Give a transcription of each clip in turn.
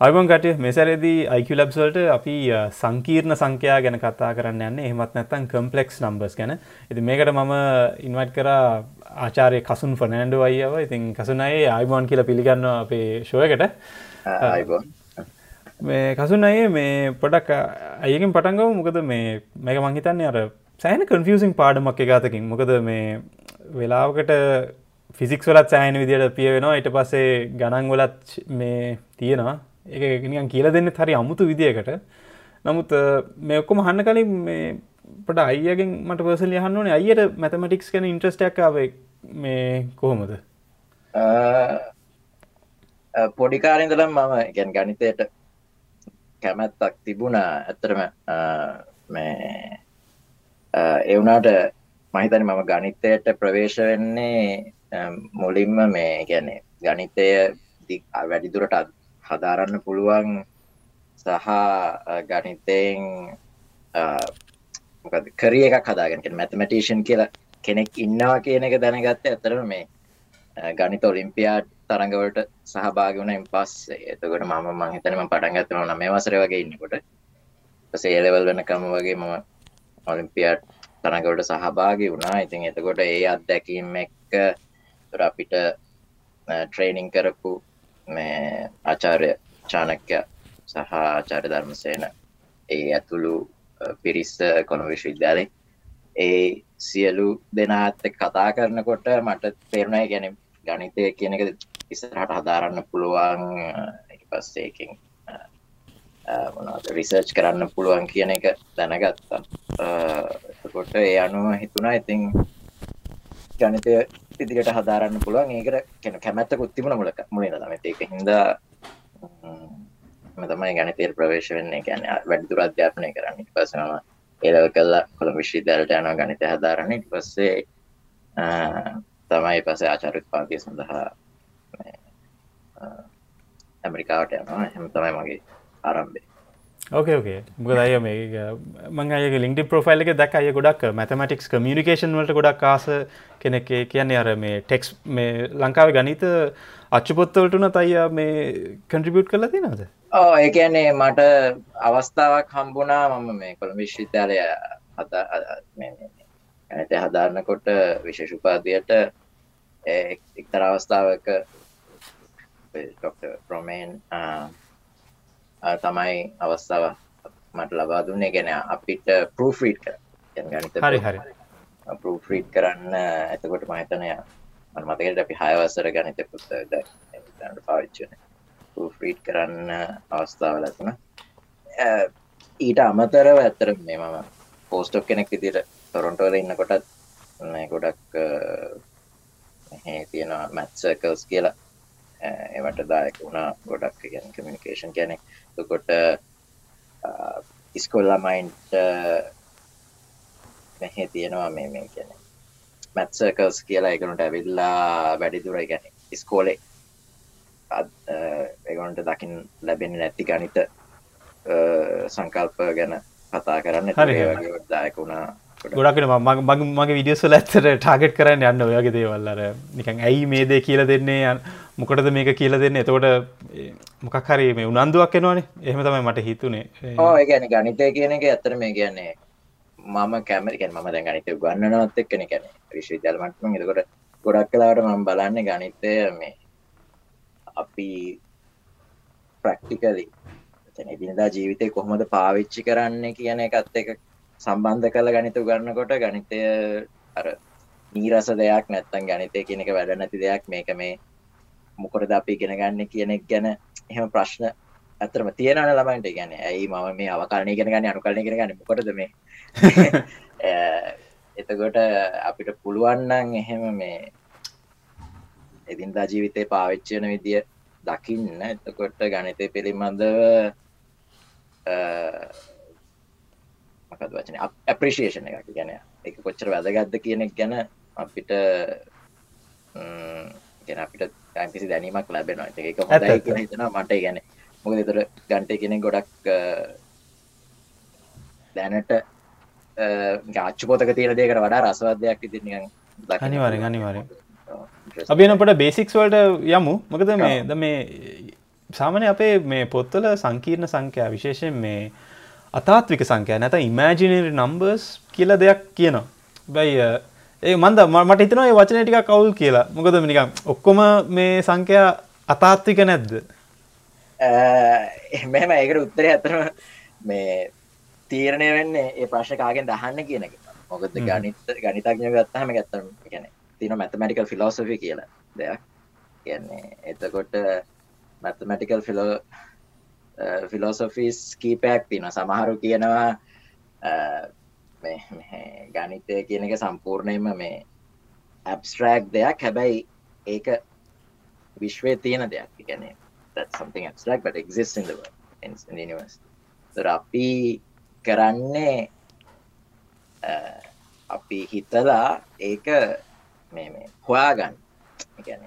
අයිබන් කටය මෙසරේදී අයික ලබ්සල්ට අපි සංකීර්ණ සංකයා ගැන කතා කරන්න යන්න. එහමත් නැත්තන් කම්පලෙක්ස් නම්බස් ගැන. ඇති මේකට මම ඉන්වයිට් කර ආචාරය කසුන් ෆනෑන්ඩ අයියව. ඉතින් කසුනයේ අයිබෝන් කියලා පිළිගන්න අපේ ශෝයකට මේ කසුන් අයේ මේ පොඩක් අයකින් පටන්ගව මොකද මේ මේක මංහිතන්නේ අර සෑන කන්ෆියසින් පාඩමක් එකගතකින් මොකද මේ වෙලාවකට ෆිසික්ස් වලත් සෑන විදියට පිය වෙනවා ඊට පස්සේ ගණන් වලත් මේ තියෙනවා ඒ නිකන් කියල දෙන්න හරි අමුතු විදියකට. නමුත් මේ ඔක්කොම හන්න කලින් මේ පට අයියගෙන් මට පර්සල් යහන්න ඕනේ. අයියට මැතමටික්ස් කන ඉන්ට්‍රස්ටක්ාව මේ කොහොමද? පොඩිකාරෙන්දලම් මම ගැන් ගනිතයට කැමැත්තක් තිබුණා. ඇත්තරම මේ එවුනාට මහිතන මම ගනිතයට ප්‍රවේශ වෙන්නේ මුලින්ම මේ ගැනේ ගනිතය වැඩිදුරට හදාරන්න පුළුවන් සහ ගනිතයෙන් කරිය එකක් හදාගෙන. මැතමටේෂන් කියලා කෙනෙක් ඉන්නවා කියන එක දැනගත්ත ඇතරම මේ ගනිත ඔලිම්පියාඩ් තරඟවලට සහභාග වුණ පස්සේ. එතකොට මම මංහිතනම පටන් ගත්තන නම වසර වගේ ඉන්නකොට. සේලවල් වෙනකම වගේ මම ඔලිම්පියාඩ් තරඟවට සහභාගි වුණා. ඉතින් එතකොට ඒ අත්දැකීම් එක්ක අපිට ට්‍රේනිං කරපු මේ ආචාර්ය චානක්‍ය සහ ආචාර්ය ධර්මසේන ඒ ඇතුළු පිරිස් කොළඹ විශ්වවිද්‍යාලේ. ඒ සියලු දෙනාත් කතා කරනකොට මට තේරුණා ගැන ගණිතය කියන එක ඉස්සරහට හදාරන්න පුළුවන් ඊට පස්සේ එකෙන් මොනවද රිසර්ච් කරන්න පුළුවන් කියන එක දැනගත්තා. එතකොට ඒ අනුව හිතුණා ඉතින් ගණිතය ඉදිරියට හදාරන්න පුළුවන්. ඒකට කෙන කැමැත්ත කුත්තිබුණ මුලක මුලින් තමත එක හින්දා තමයි ගණතේර ප්‍රවේශ වෙන්නේ. ගැන වැඩිදුර අධ්‍යාපනය කරන්න. පසම ඒලව කල්ලා කොළ විශ්විදරට යන ගනිත හදාරන්න. පස්සේ තමයි පසේ ආචාරත් පාතිය සඳහා ඇමරිකාවට යනවා. හැම තමයි මගේ ආරම්භේ ඕකේ ඕකේ මොකද අය මේ මං අය ලින්ඩි ප්‍රොෆයිල් එක දැක් අය ගොඩක් මැතමටික්ස් කමියනිකේෂන් වලට ගොඩක් ආස කෙනෙක් කියන්නේ අර මේ ටෙක්ස් මේ ලංකාව ගනිත අච්චපොත්තවලටන තයියා මේ කන්ට්‍රිබියට් කරලා තිනද ඕ ඒ කියන්නේ මට අවස්ථාවක් හම්බුණා මම මේ කොළ විශ්විද්‍යාලය ඇත හදාරන්නකොට විශේෂ උපාදයට එක්තර අවස්ථාවක ප්‍රමේන් තමයි අවස්ථාව මට ලබා දුන්නේ. ගැන අපිට පරෝෆීට් ගනිත හරි හරි. පරෝෆීට් කරන්න ඇතකොට මහිතනය මතකට අපි හයවසර ගනිත පුත්ත පාවිච්චන පරෝෆීට් කරන්න අවස්ථාව ලැතුන ඊට අමතරව ඇත්තර මේ මම පෝස්ටෝක් කෙනෙක් විදිට තොරොන්ටෝල ඉන්න කොටත් ගොඩක් තියෙනවා මැත්සකල්ස් කියලා එවට දායක වුණා ගොඩක් ගැන කමිනිකේෂන් කෙනෙක් කොට ඉස්කොල්ලමයින්ට මෙහෙ තියෙනවා මේ මේ කියන මැත්සකල්ස් කියලා එකනට ඇවිල්ලා වැඩිදුර ගැන ඉස්කෝලේ. එගොන්ට දකිින් ලැබෙන නැති ගනිත සංකල්ප ගැන කතා කරන්න. හරි දායක වුණා ගොඩක්ට මගේ මගේ විඩියස්වල ඇත්තට ටාගට් කරන්න යන්න ඔයගේ දේවල්ලර නිකන් ඇයි මේ දේ කියල දෙන්නේ මොකටද මේක කියල දෙන්න? එතකොට මොකක් හරි මේ උනන්දුවක් එනවානේ. එහෙම තමයි මට හිතුනේ. ඕ ගැන ගනිතය කියන එක ඇත්තර මේ කියන්නේ මම කැමරිකන් ම දැ ගනිත ගන්නනවත් එක්කන කැන විශ්විදල්මටම එතකොට ගොඩක් කලාට මම බලන්න ගනිතය මේ අපි ප්‍රක්ටිකලි එදිනදා ජීවිතය කොහොමද පාවිච්චි කරන්න කියන එකත් එක සම්බන්ධ කළ ගනිතු ගන්නකොට ගනිතය අර නීරස දෙයක් නැත්තන් ගනිතය කියනක වැඩ නැති දෙයක්. මේක මේ මොකොරද අපි ගෙන ගන්න කියනෙක් ගැන එහෙම ප්‍රශ්න ඇතරම තියෙනන ළමයින්ට. ගැන ඇයි මම මේ අවකාරණය ගෙන ගන්න අනුකරණය ගෙන ගන්න? කොටද මේ? එතකොට අපිට පුළුවන්නන් එහෙම මේ එදින්දා ජීවිතය පාවිච්චයන විදිය දකින්න. එතකොට ගනිතය පිළිබඳව මොකද වචන? අප්‍රිසිේෂන එකක්. ගැන එක කොච්චර වැදගත්ද කියනෙක් ගැන අපිට ගැන අපිට ඇතිසි දැනීමක් ලැබෙනවා. එක හොඳයි කියෙන හිතනවා. මට ගැන මොක තර ගන්ටය කෙනෙ ගොඩක් දැනට ගාච්ච පොතක තියෙන දෙකට වඩා රසවදයක් ඉතිනිිය අනිවාරෙන් අනිවාරෙන් අපිනපට බේසික්ස් වලට යමු. මොකද මේ ද මේ සාමනය අපේ මේ පොත්වල සංකීර්ණ සංඛ්‍යා විශේෂයෙන් මේ අතාත්වික සංඛ්‍යා නැත ඉමෑජිනරි නම්බර්ස් කියල දෙයක් කියනවා. බැයි ඒ මන්ද මට හිතනවා ඒ වචනය ටික කවුල් කියලා. මොකද නිකම් ඔක්කොම මේ සංඛ්‍යා අතාත්වික නැද්ද? මෙම ඒකට උත්තරය ඇතරම මේ තීරණය වෙන්නේ ඒ ප්‍රශ්කාගෙන් දහන්න කියන එක. මොකද ගනිත ගනිතඥ ගත්තහම ගත්තම ගැන තින මැතමටිකල් ෆිලෝසොෆි කියලා දෙයක්. කියන්නේ එතකොට මැතමටිකල් ෆිලෝ ෆිලෝසොෆිස් කීපයක් තින සමහරු කියනවා ගනිතය කියන එක සම්පූර්ණයම මේ ඇබස්ට්‍රෑක් දෙයක්. හැබැයි ඒක විශ්වය තියෙන දෙයක්. ගැනේ that's something abstract but exists in the world in, in the universe. තර අපි කරන්නේ අපි හිතලා ඒක මේ මේ හොයාගන්න. ගැන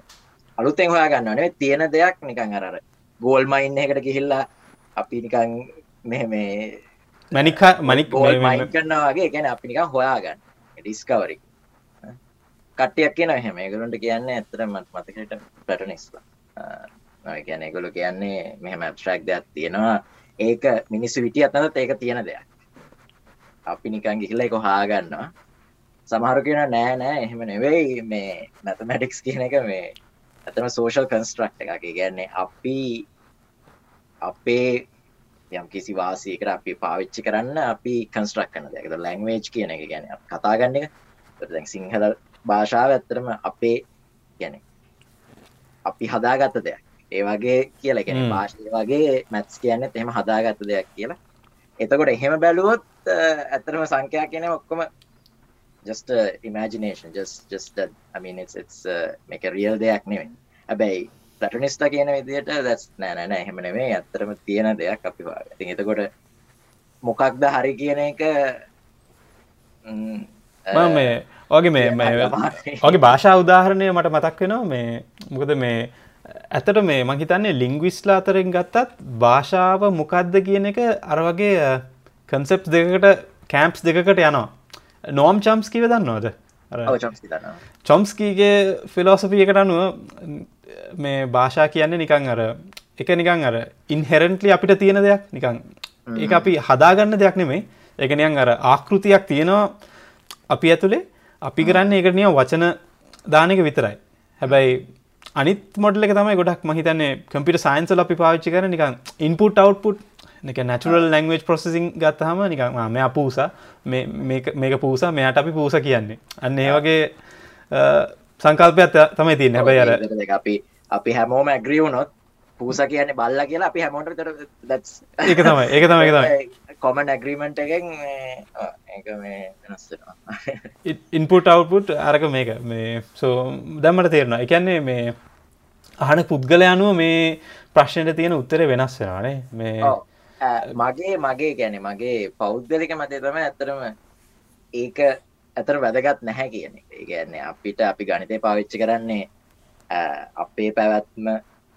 අලුතෙන් හොයාගන්න නේ තියෙන දෙයක් නිකන් අරර ගෝල්මයින් එකට ගිහිල්ලා අපි නිකන් මෙ මේ මනික මනික් මයින් කරන්නවාගේ ගැන අපි නිකන් හොයාගන්න. ඩිස්කවරි කට්ටියක් කියන එහෙම. ඒගලුන්ට කියන්න ඇතර මත් මතකට පැටනිස්ලා ගැන ගොලු කියන්නේ මෙහම ඇබස්ට්‍රක් දෙයක් තියෙනවා. ඒක මිනිස්සු විටි අතනත් ඒක තියෙන දෙයක්. අපි නිකන් ගිහිල්ල එක හාගන්නවා සමහරු කියන නෑ නෑ එහෙම නෙවෙයි. මේ මැතමැටික්ස් කියන එක මේ ඇතම සෝෂල් කන්ස්ට්‍රක්් එක ගැන්නේ අපි අපේ යම් කිසි වාසයකට අපි පාවිච්චි කරන්න අපි කන්ස්ට්‍රක් කන දෙයක්ද ලැංවේජ් කියන එක ගැන කතාගන්න එක. සිංහල භාෂාව ඇත්තරම අපේ ගැන අපි හදාගත්ත දෙයක්. ඒ වගේ කියලා ගැන භාෂය වගේ මැත්ස් කියන්න එහෙම හදාගත්ත දෙයක් කියලා. එතකොට එහෙම බැලුවොත් ඇතරම සංඛ්‍යා කියන ඔක්කොම just uh, imagination. just just that i mean it's it's uh, make a real දෙයක් නෙවෙයි හැබැයි ප්ලැටොනිස්ටා කියන විදිහට that's නෑ නෑ නෑ එහෙම නෙමෙයි. ඇත්තටම තියෙන දෙයක් අපි. ඉතින් එතකොට මොකක්ද හරි කියන එක මේ ඔගේ මේ ඔගේ භාෂා උදාහරණය මට මතක් වෙනවා මේ මොකද මේ ඇතට මේ මහිතන්නේ ලිංගවිස්ලා අතරින් ගත්තත් භාෂාව මොකක්ද කියන එක අරවගේ කන්සෙප් දෙකට කෑම්ප්ස් දෙකට යනවා. නෝම් චම්ස් කිව දන්නවද චොම්ස්කීගේ ෆිලෝසපියකට අනුව මේ භාෂා කියන්නේ නිකං අර එක නිකං අර ඉන්හෙරන්ටලි අපිට තියෙන දෙයක්. නිකං ඒ අපි හදාගන්න දෙයක් නෙමේ එකනියන් අර ආකෘතියක් තියෙනවා අපි ඇතුළේ අපි කරන්න ඒකට නිය වචන දානක විතරයි. හැබැයි අනිත් මොඩල එක තමයි ගොඩක් මහිතන්නේ කම්පිට සයින්සල අපි පාවිච්චි කර නිකන් ඉන්පුට් අවට්පුට් එක නැචුරල් ලංවේජ් ප්‍රොසසිං ගත්තහම නිකන් මෙයා පූසා. මේක පූසා. මෙයාට අපි පූස කියන්නේ. අන්න ඒ වගේ සංකල්පයක් තමයි තියන්න. හැබයි අර අපි අපි හැමෝම ඇග්‍රියවුනොත් පූස කියන්නේ බල්ල කියලා අපි හැමෝට තර ඒක තමයි ඒක තමයි තමයි. කොමන් ඇග්‍රීමෙන්ට් එකෙන් ඉන්පුට් අවුපුට් අරක මේක මේ සෝ දැම්මට තේරෙනවා. එකන්නේ මේ අහන පුද්ගල අනුව මේ ප්‍රශ්නයට තියෙන උත්තර වෙනස් වෙනවානේ මේ මගේ මගේ ගැන මගේ පෞද්ගලික මතය තම ඇත්තරම ඒක ඇතර වැදගත් නැහැ කියන එක ගැන්නේ අපිට අපි ගනිතය පාවිච්චි කරන්නේ අපේ පැවැත්ම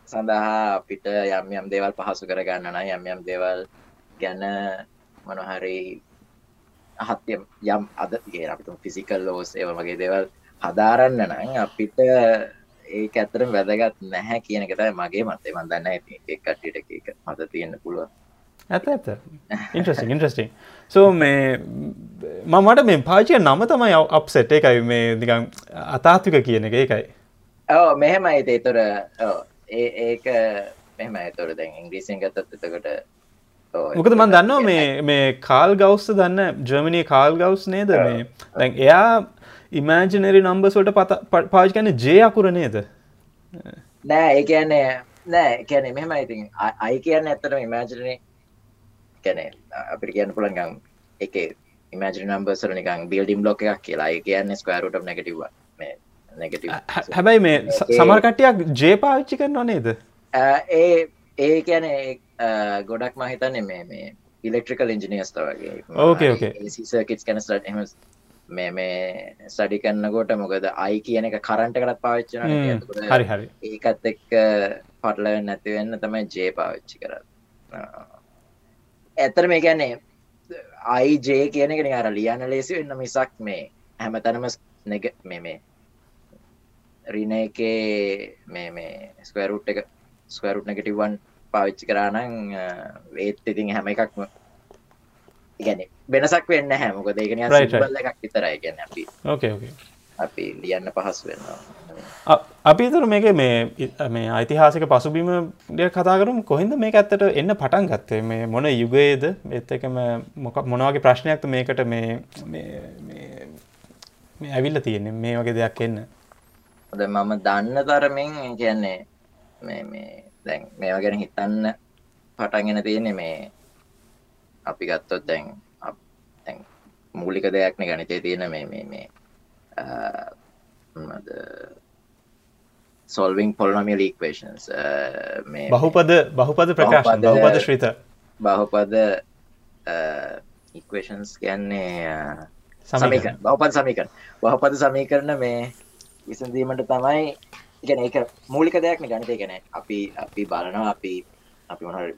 සඳහා අපිට යම් යම් දේවල් පහසු කරගන්න නම් යම් යම් දේවල් ගැන මොනහරි අහත්ය යම් අද ගේ අපිතුම් ෆිසිකල් ලෝස් ඒව වගේ දේවල් හදාරන්න නම් අපිට ඒක ඇතරම් වැදගත් නැහැ කියන එකතයි මගේ මතේ මන්දන්න ඇති කට්ටියට එක මත තියෙන්න පුළුව ඇත ඇත ඉන්ට්‍රස්ටිං ඉන්ට්‍රස්ටිං සෝ මේ මමට මේ පාචය නම තමයි අප්සෙට් එකයි මේ නිකං අතාත්වික කියන එක. ඒකයි. ඕ මෙහෙම අයිත තොර ඒක මෙහම තොර දැන් ඉංග්‍රීසින් ගතත් එතකොට මොකද මන් දන්නවා මේ මේ කාල් ගෞස්ස දන්න ජර්මණය කාල් ගෞස් නේද? මේ දැන් එයා ඉමෑජනරි නම්බස්වට පත පාච් කන ජය අකුර නේද? නෑ ඒ කියන්නේ නෑ කැන මෙම ඉතින්. අයි කියන්න ඇත්තට ඉමෑජනය කැනෙ අපිට කියන්න පුළන්ගම් එක ඉමජ නම්බර්සර නිකං බිල්ඩිම් බ්ලොක් එකක් කියලා. කියන්න ස්කයාරුට නැගටව හැබැයි මේ සමර්කටයක් ජේ පාවිච්චි කරනවා නේද? ඒ ඒ කියන ගොඩක් මහිතන්නේ මේ මේ ඉලෙක්ට්‍රිකල් ඉංජිනියස්ත වගේ. ඕකේ ඕකේ සර්කිට් කැනස්ලට එම මේ මේ සඩි කන්නකොට මොකද අයි කියන එක කරන්ට කරත් පාවිච්චන හරි හරි. ඒකත් එක්ක පටලවෙන් නැතිවෙන්න තමයි ජේ පාවිච්චි කර ඇතර මේ ගැන්නේ අයිජේ කියන එක අර ලියන්න ලේසි වෙන්න මිසක් මේ හැම තැනම නැග මේ මේ රින එකේ මේ මේ ස්කවරුට් එක ස්කවරුට් නැගටිවන් පාවිච්චි කරානං වේත් ඉතින් හැම එකක්ම ඉගැන වෙනසක් වෙන්න හැමක දෙගෙන එකක් විතරයි. ගැන අපි අපි ලියන්න පහස් වෙන්නවා අපි තුර මේක මේ ඉ- මේ ඓතිහාසික පසුබිම ඩ කතාකරුම් කොහින්ද මේ ඇත්තට එන්න පටන් ගත්තේ? මේ මොන යුගයේද? එත් එකම මොක මොනවගේ ප්‍රශ්නයක්ත මේකට මේ මේ- මේ- මේ ඇවිල්ල තියෙන්නේ? මේ වගේ දෙයක් එන්න. ද මම දන්න තරමින් කියන්නේ මේ මේ දැන් මේවා ගැන හිතන්න පටන්ගෙන තියෙන්නේ මේ අපි ගත්තොත් දැන් අප- දැන් මූලික දෙයක්න ගනිතය තියෙන මේ මේ සොල්විං පොල්නමිය ලීක්වේෂන්ස් මේ බහුපද බහුපද ප්‍රකාශන බහුපද- ශ්‍රිත බහුපද ඉක්වේෂන්ස් කියන්නේ සමීකරණ. බහුපද සමීකරණ බහුපද සමීකරණ මේ විසඳීමට තමයි ඉගෙන ඒක මූලික දෙයක් ගනිතය ගැන අපි අපි බලනවා අපි අපි මොහරි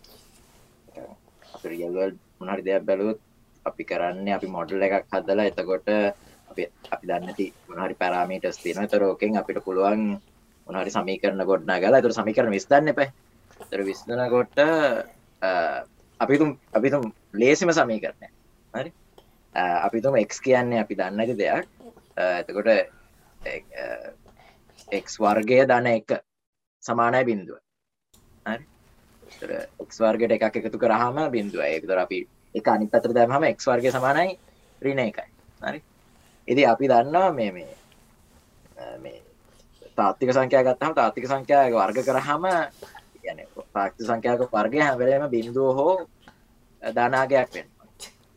අපි රියල්වල් මොහරි දෙයක් බැලුවත් අපි කරන්න අපි මොඩල් එකක් හදලා එතකොට අපි අපි දන්නති මොහරි පැරාමීටස් තියෙන තරෝකෙන් අපිට පුළුවන් මොහරි සමීකරන ගොඩ්නා ගලා තුර සමීකරන විස්තන්න එප. තර විස්දනකොට අපිතුම් අපිතුම් ලේසිම සමීකරණය හරි? අපිතුම එක් කියන්නේ අපි දන්නති දෙයක්. එතකොට එක් වර්ගය දන එක සමානය බින්දුව හරි? එක් වර්ගට එකක් එකතු කරහම බින්දුව ඒතර අපි එක අනි පතර දැමහම එක් වර්ගය සමානයි රින එකයි. හරි? ඉදි අපි දන්නවා මේ මේ මේ තාත්තික සංඛ්‍යා ගත්තහම තාත්තික සංඛ්‍යායක වර්ග කරහම පාක්ති සංඛ්‍යාක වර්ගය හැවලේම බින්දුව හෝ දානාගයක් වෙන්න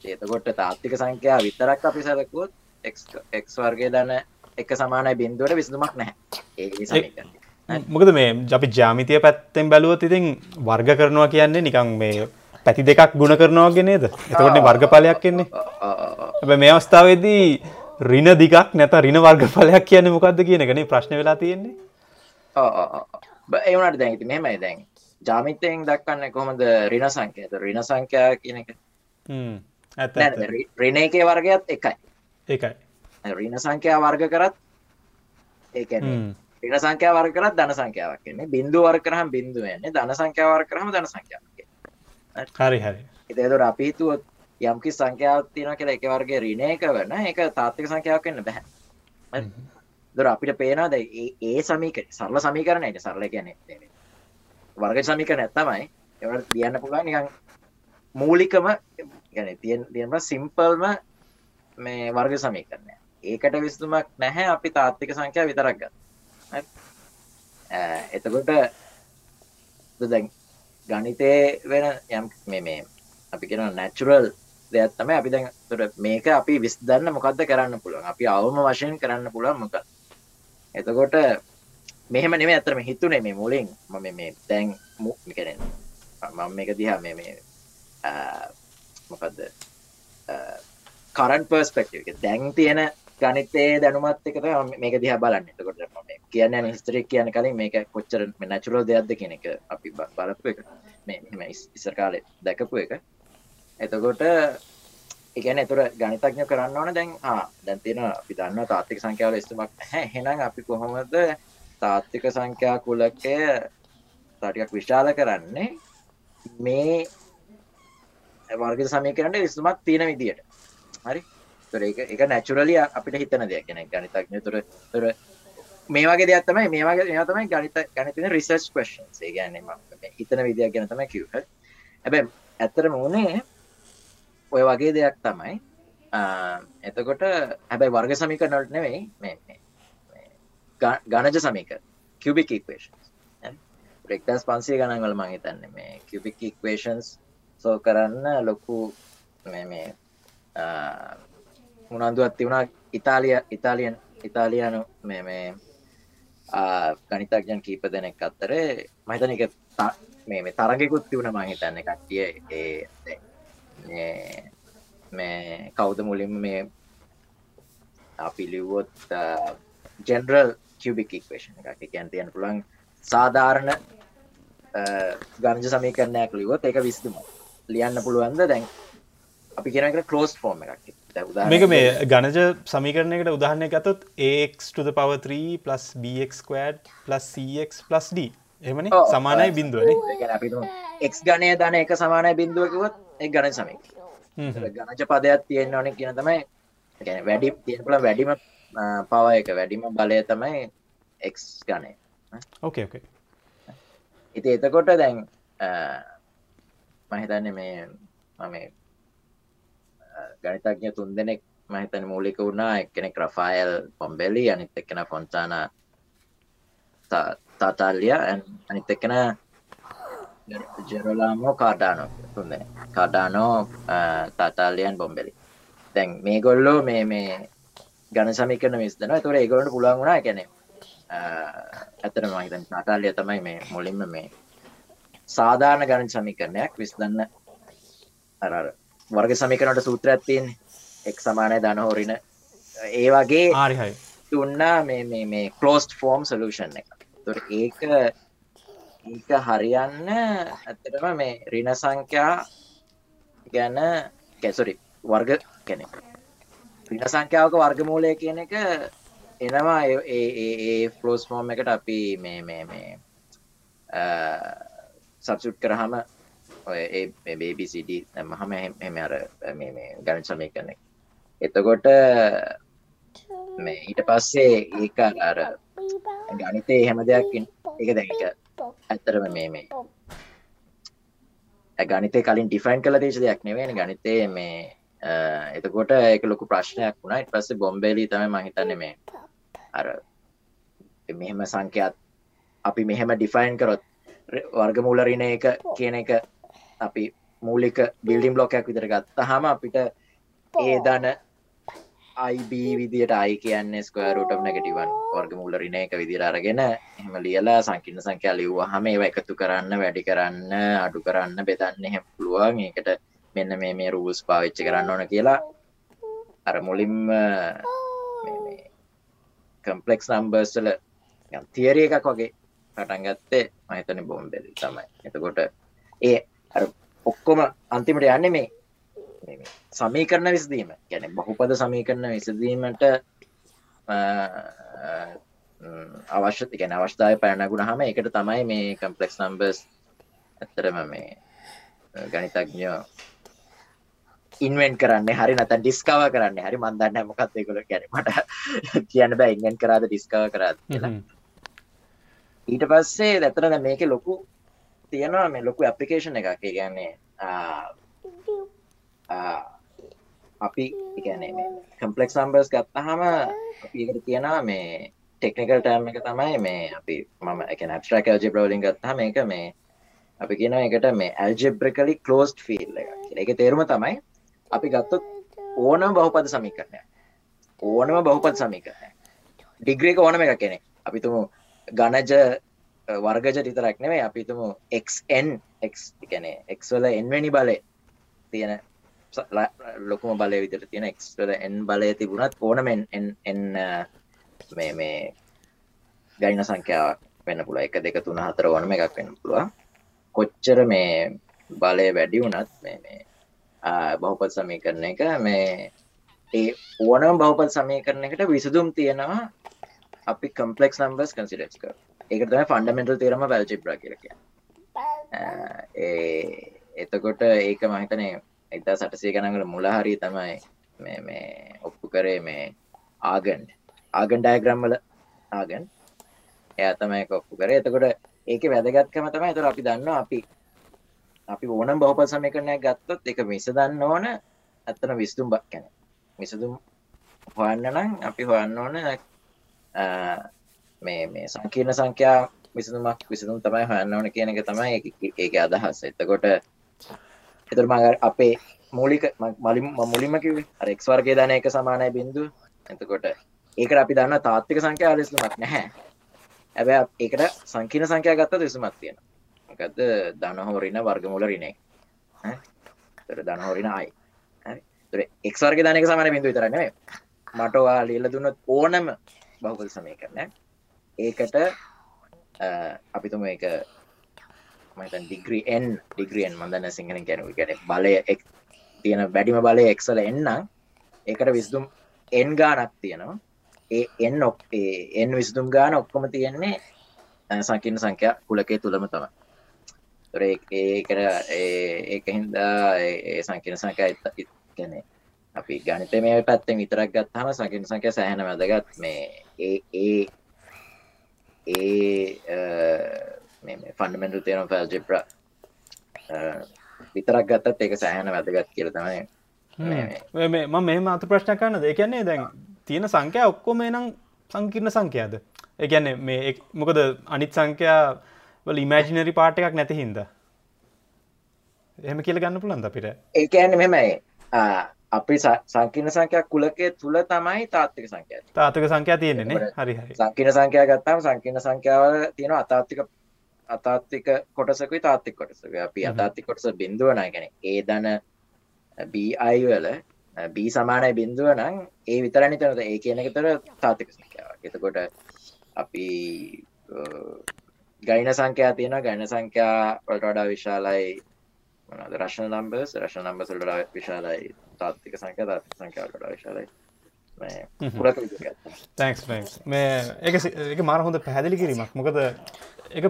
ඒතකොට තාත්තික සංඛ්‍යා විතරක් අපි සැලකුවොත් එක් වර්ගය දන්න එක සමානයි බින්දුවට විසඳුමක් නැහැ. ඒ. මොකද මේ අපි ජාමිතය පැත්තෙන් බැලුවත් ඉතින් වර්ග කරනවා කියන්නේ නිකං මේ පැති දෙකක් ගුණ කරනවාගෙන නේද? එතකොට වර්ගඵලයක් ඇ මේ අවස්ථාවේදී රින දිගක් නැත රින කියන්නේ මොකක්ද කියන එකනේ ප්‍රශ්න වෙලා තියෙන්නේ. ඒවනට දැන්ති මෙමයි දැන් ජාමිතයෙන් දක්වන්න කොහොමද රින සංකයත රින සංඛ්‍යා කියන එක. හ්ම්, ඇත්ත නෑ, ඇත්ත. රි- රිනේකේ වර්ගයත් එකයි. ඒකයි රින සංඛ්‍යා වර්ග කරත් හ්ම්. රින සංඛ්‍යා වර්ග කරත් ධන සංඛ්‍යාවක් කියන්නේ. බින්දුව වර්ග කරහම බින්දුව යන්නේ ධන සංඛ්‍යා වර්ග කරහම ධන සංඛ්‍යාවක් හරි හරි. එතකොට අපි හිතුවොත් යම්කි සංඛ්‍යාවක් තියෙනවා කියලා එක වර්ගයේ ඍණ එක වෙන ඒක තාත්වික සංඛ්‍යාවක් වෙන්න බෑ. හරි. ඒතකොට අපිට පේනවා දැන් ඒ ඒ සමීකරණ සරල සමීකරණයනේ සරල කියන්නේ මේ වර්ග සමීකරණයක් තමයි. ඒවට ලියන්න පුළුවන් නිකන් මූලිකම يعني තියෙන තියෙන සිම්පල්ම මේ වර්ග සමීකරණය. ඒකට විසඳුමක් නැහැ අපි තාත්වික සංඛ්‍යා විතරක් ගන්න. හරි. ඈ, එතකොට දැන් ගණිතේ වෙන යම් මේ මේ අපි කියන නැචුරල් දෙයක් තමයි අපි දැන් එතකොට මේක අපි විස්දන්න මොකද්ද කරන්න පුළුවන්. අපි අවම වශයෙන් කරන්න පුළුවන් මොකක්ද එතකොට මෙහෙම නෙමෙයි අතරම හිතුනේ මේ මුලින්. මම මේ දැන් මු- මේ කියන්නේ මම මේක දිහා මේ මේ ආ, මොකද්ද? කරන්් පර්ස්පෙක්ටව එක. දැන් තියෙන ගනිතේ දැනුමත් එක තමයි මම මේක දිහා බලන්න. එතකොට මම කියන්න හිස්තරික් කියන කලින් මේක කොච්චර නැචුරල් දෙයක්ද කියන එක අපි බ- බලපු එක. මේ මෙහෙම ඉස්- ඉස්සර කාලේ දැකපු එක. එතකොට එකන එතුර ගනිතඥ කරන්න ඕන. දැන් ආ දැන් තියෙන අපි දන්න තාත්තික සංඛ්‍යාවල ස්තුමක් හැ හෙනම් අපි කොහොමද තාත්තික සංඛ්‍යා කුලකය තටිකක් විශාල කරන්නේ? මේ වර්ග සමීකරණට විස්තුමක් තියෙන විදියට. හරි? තොර එක එක නැචුරලිය අපිට හිතන දෙයක් ගැන ගනිතඥ තුර තුර මේ වගේ දෙයක් තමයි මේ වගේ මේවා තමයි ගණිත ගණිතන රිසර්ච් ක්වෙස්චන්ස් ඒ කියන්නේ මම හිතන විදියක් ගැන තමයි කිව්වේ. හැබැයි ඇත්තටම උනේ ඔය වගේ දෙයක් තමයි. ආ, එතකොට හැබැයි වර්ග සමීකරණවලට නෙවෙයි මේ මේ මේ ග- ගණජ සමීකරණ cubic equations. රෙක්ටස් පන්සිය ගණන් වල මං හිතන්නේ මේ cubic equations සෝ කරන්න ලොකු මේ මේ ආ, උනන්දුවක් තිබුණා. ඉතාලිය ඉතාලියන් ඉතාලියනු මේ මේ ආ, ගණිතඥයන් කීප දෙනෙක් අතරේ මහිතන එක ත- මේ මේ තරගෙකුත් තිබුණ මං හිතන්නේ කට්ටිය ඒ දැන් මේ කවුද මුලින්ම මේ අපි ලිව්වොත් ජෙනරල් කියබික් ඉක්වේෂන් එකක්. කියන් තියන්න පුළන් සාධාරණ ගණජ සමීකරණයක් ලිවොත් ඒක විස්තුම ලියන්න පුළුවන්ද? දැන් අපි කියෙනකට කලෝස් ෆෝර්ම එකක්. මේක මේ ගණජ සමීකරණයකට උදාහරණය ගතොත් AX to the power 3 plus BX squared plus CX plus D. එමනි. සමානයි බින්දුවන එක් ගණය දන එක සමානය බින්දුවකිවත් එක් ගණ සමය ගණජ පදයක් තියෙන්න්න ඕන කියන තමයි වැඩි තියෙනපල වැඩිම පව එක වැඩිම බලය තමයි එක් ගණය. ඕකේ ඕකේ ඉති එතකොට දැන් මහිතන්න මේ මම ගනිතඥ තුන් දෙනෙක් මහිතන මූලික වුණා. එක්කෙනෙක් රෆායල් පොම්බෙලි අනිත් එක්කෙන ෆොන්තාන තාතාල්ලිය අනිත් එක්කෙන ජෙරලාමෝ කාඩානෝ තුන්. දෙනෙක් කාඩානෝ තාතාලියන් බොම්බෙලි. දැන් මේ ගොල්ලෝ මේ මේ ගණ සමිකන විස්දන තුර ඒගොලට පුළන් වුණා කැනෙ ඇතර මහිතන් නාටාලිය තමයි මේ මුලින්ම මේ සාධාරණ ගණන් සමිකරණයක් විස්දන්න අර වර්ග සමිකනට සූත්‍රඇත්තියෙන් එක් සමානය දනහෝරින ඒ වගේ තුන්නා මේ මේ මේ කලෝස්ට ෆෝර්ම් සලූෂන් එක. තුර ඒක ඒක හරියන්න ඇත්තටම මේ රින සංඛ්‍යා ගැන කැසුරි වර්ග කෙනෙ රින සංඛ්‍යාවක වර්ගමූලය කියන එක එනවා ඒ ෆලෝස් ෆෝර්ම් එකට අපි මේ මේ මේ සබ්සුට් කරහම ඔය බේබිසිඩ මහම එම අර ගණ සමය කරන එතකොට මේ ඊට පස්සේ ඒක අර ගනිතේ එහෙම දෙයක් එක දැක ඇත්තරම මේ මේ. ගනිතේ කලින් ඩිෆයින් කල දේශ දෙයක් නෙවෙන ගනිතේ මේ එතකොට එක ලොකු ප්‍රශ්නයක් වුණා. ඉට පස්සේ බොම්බේලි තම මහිතන්න මේ. අර මෙහෙම සංඛ්‍යත් අපි මෙහෙම ඩිෆයින් කරොත් වර්ගමූලරින එක කියන එක අපි මූලික බිල්ඩිම් බ්ලොකයක් විතර ගත්ත හම අපිට ඒ දන අයිබ විදිට අයි කියන්නේ ස්කවරුට නැගටිවන් වර්ග මුලරින එක විදිර අරගෙන එහම ලියලා සංකින්න සංඛ්‍යා ලිව්ව හම ඒව එකතු කරන්න වැඩි කරන්න අඩු කරන්න බෙදන්න හෙම පුළුවන්. ඒකට මෙන්න මේ මේ රූස් පාවිච්චි කරන්න ඕන කියලා අර මුලින්ම කම්පලෙක්ස් නම්බර්ස්ල තියර එකක් වගේ පටන් ගත්තේ මහිතන බොම්බෙල් තමයි. එතකොට ඒ ඔක්කොම අන්තිමට යන්න මේ සමීකරණ විසදීම ගැන බහුපද සමීකරණ විසදීමට අවශ්‍ය ගැන අවශ්ථාව පැනගුණ හම එකට තමයි මේ කම්පලෙක්ස් නම්බර්ස් ඇත්තරම මේ ගනිතඥෝ ඉන්වෙන් කරන්න. හරි නත ඩිස්කව කරන්න. හරි මන්දන්න මොකක්දෙකුල ගැනීමට කියන්න. බෑ ඉගෙන් කරාද ඩිස්කව කරත් ඊට පස්සේ දැතරන මේක ලොකු තියෙනවා මේ ලොකු ඇපලිකේෂන් එකක්. කියන්නේ අපි ඉගැන කම්පලෙක් සම්බර්ස් ගත්තහම අපිකට තියෙනවා මේ ටෙක්නිකල් ටෑම් එක තමයි මේ අපි මම එක නස්ට්‍රක් ජ බ්‍රවලින් ගත්හම එක මේ අපි කියන එකට මේ ඇල්ජෙබ්‍රකලි කලෝස්ට ෆිල් එක එක තේරුම තමයි අපි ගත්තොත් ඕනම බහුපද සමීකරණය ඕනම බහුපත් සමීකරණය ඩිග්‍රේක ඕනම එක කෙනෙ අපිතුමු ගණජ වර්ගජ ටිතරක් නෙවේ අපිතුමු xn ගැන එක්වල එන්වැනි බලය තියෙන ලොකුම බලය විතර තියෙන එක්වල එන් බලය තිබුණත් ඕනමෙන් එන් මේ මේ ගයින සංඛ්‍යාවක් වෙන්න පුළුව එක දෙක තුන හතර ඕනම එකක් වෙන්න පුළුව කොච්චර මේ බලය වැඩි වුණත් මේ මේ බහුපත් සමී කරන එක මේ ඒ ඕනම බහුපත් සමී කරන එකට විසදුම් තියෙනවා අපි කම්පලෙක්ස් නම්බර්ස් කන්සිඩස් කර එක තම ෆන්ඩමෙන්ටල් තේරම වැල්චිප්‍ර කියරක එතකොට ඒක මහිතනේ එතා සටසේ ගනකට මුලහරි තමයි මේ මේ ඔප්පු කරේ මේ ආගන්් ආගන් ඩයග්‍රම්මල ආගන්. එය තමයි ඔප්පු කරේ. එතකොට ඒක වැදගත්කම තමයි තුර අපි දන්න අපි අපි ඕනම් බහප සමය කරනය ගත්තොත් එක මිස දන්න ඕන ඇත්තන විස්තුම් බක් කැන මිසදුම් හොන්න නම් අපි හොන්න ඕන මේ මේ සංකීර්ණ සංඛ්‍යා විසඳුමක් විසඳුම් තමයි හොයන්න ඕන කියන එක තමයි ඒක අදහස්. එතකොට එතුර මග අපේ මූලික මලින් මුලින්ම කිව රෙක් වර්ගේ දන එක සමානය බින්දු එතකොට ඒකට අපි දන්න තාත්තික සංඛ්‍යා ලෙස්ලමක් නැහැ. ඇබැ ඒකට සංකීන සංඛ්‍යා ගත්ත දෙසුමක් තියෙන ගත්ද දනහෝරින වර්ගමුලරිනේ තර දනහෝරින අයි එක්වර්ගේ දනක සමන බිඳු විතරන්නේ මටවා ලියල දුන්නත් ඕනම බහුපල් සමය කරන ඒකට අපිතුම එක මතන් ඩිග්‍රීන් ඩිග්‍රියන් මදන්න සිංහල ගැනු ගැන බලය එක් තියෙන වැඩිම බලය එක්සල එන්නම් ඒකට විස්දුම් එන් ගානක් තියෙනවා. ඒ එන් ඔක් එන් විස්දුම් ගාන ඔක්කොම තියෙන්නේ සංකීර්ණ සංඛ්‍යා කුලකේ තුළම තම ඒකර ඒක හින්දා ඒ සංකීර්ණ සංඛ්‍යා ගැන අපි ගනිත මේ පැත්තෙන් විතරක් ගත්හම සංකීර්ණ සංඛ්‍යා සෑහෙන වැදගත්. මේ ඒ ඒ ඒ ෆන්ඩමෙන්ටල් තේරම් ෆැල්ජිප්‍ර විතරක් ගත්තත් ඒක සෑහන වැදගත් කියල තමයි ම මෙම අත ප්‍රශ්න කරන්න දෙ කියන්නේ දැන් තියෙන සංඛ්‍යා ඔක්කොම නම් සංකීර්ණ සංඛ්‍යාද? එකන්නේ මේ මොකද අනිත් සංඛ්‍යා වල ඉමෑජිනරි පාට එකක් නැති හින්ද? එහෙම කියල ගන්න පුළන්ද අපිට? ඒකන්න මෙමයි අපි සංකීන සංඛ්‍යක් කුලකේ තුළ තමයි තාත්තික සංඛ්‍යා තාතක සංඛ්‍යා තියෙන්නේ හරි හරි. සංකීන සංඛ්‍යා ගත්තාම සංකීන සංඛ්‍යාවල තියෙන අතාත්තික අතාත්තික කොටසකුයි තාත්තික කොටසක අපි අතාත්තික කොටස බිඳුවන ගැන ඒ දන බයි වල බී සමානය බිඳුව නම් ඒ විතරනි තනද ඒ කියන එකතර තාතික සංඛ්‍යාව එතකොට අපි ගයින සංඛ්‍යා තියෙන ගයින සංඛ්‍යා වලට වඩා විශාලයි රශන නම්බස් රශන නම්බ සල්ට විශාලයි තාත්තික සංඛ්‍යා. තාත්තික සංඛ්‍යාවට විශාලයි තැක්ස් මේ එක මාර හොඳ පැහැදිලි කිරීමක්. මොකද එක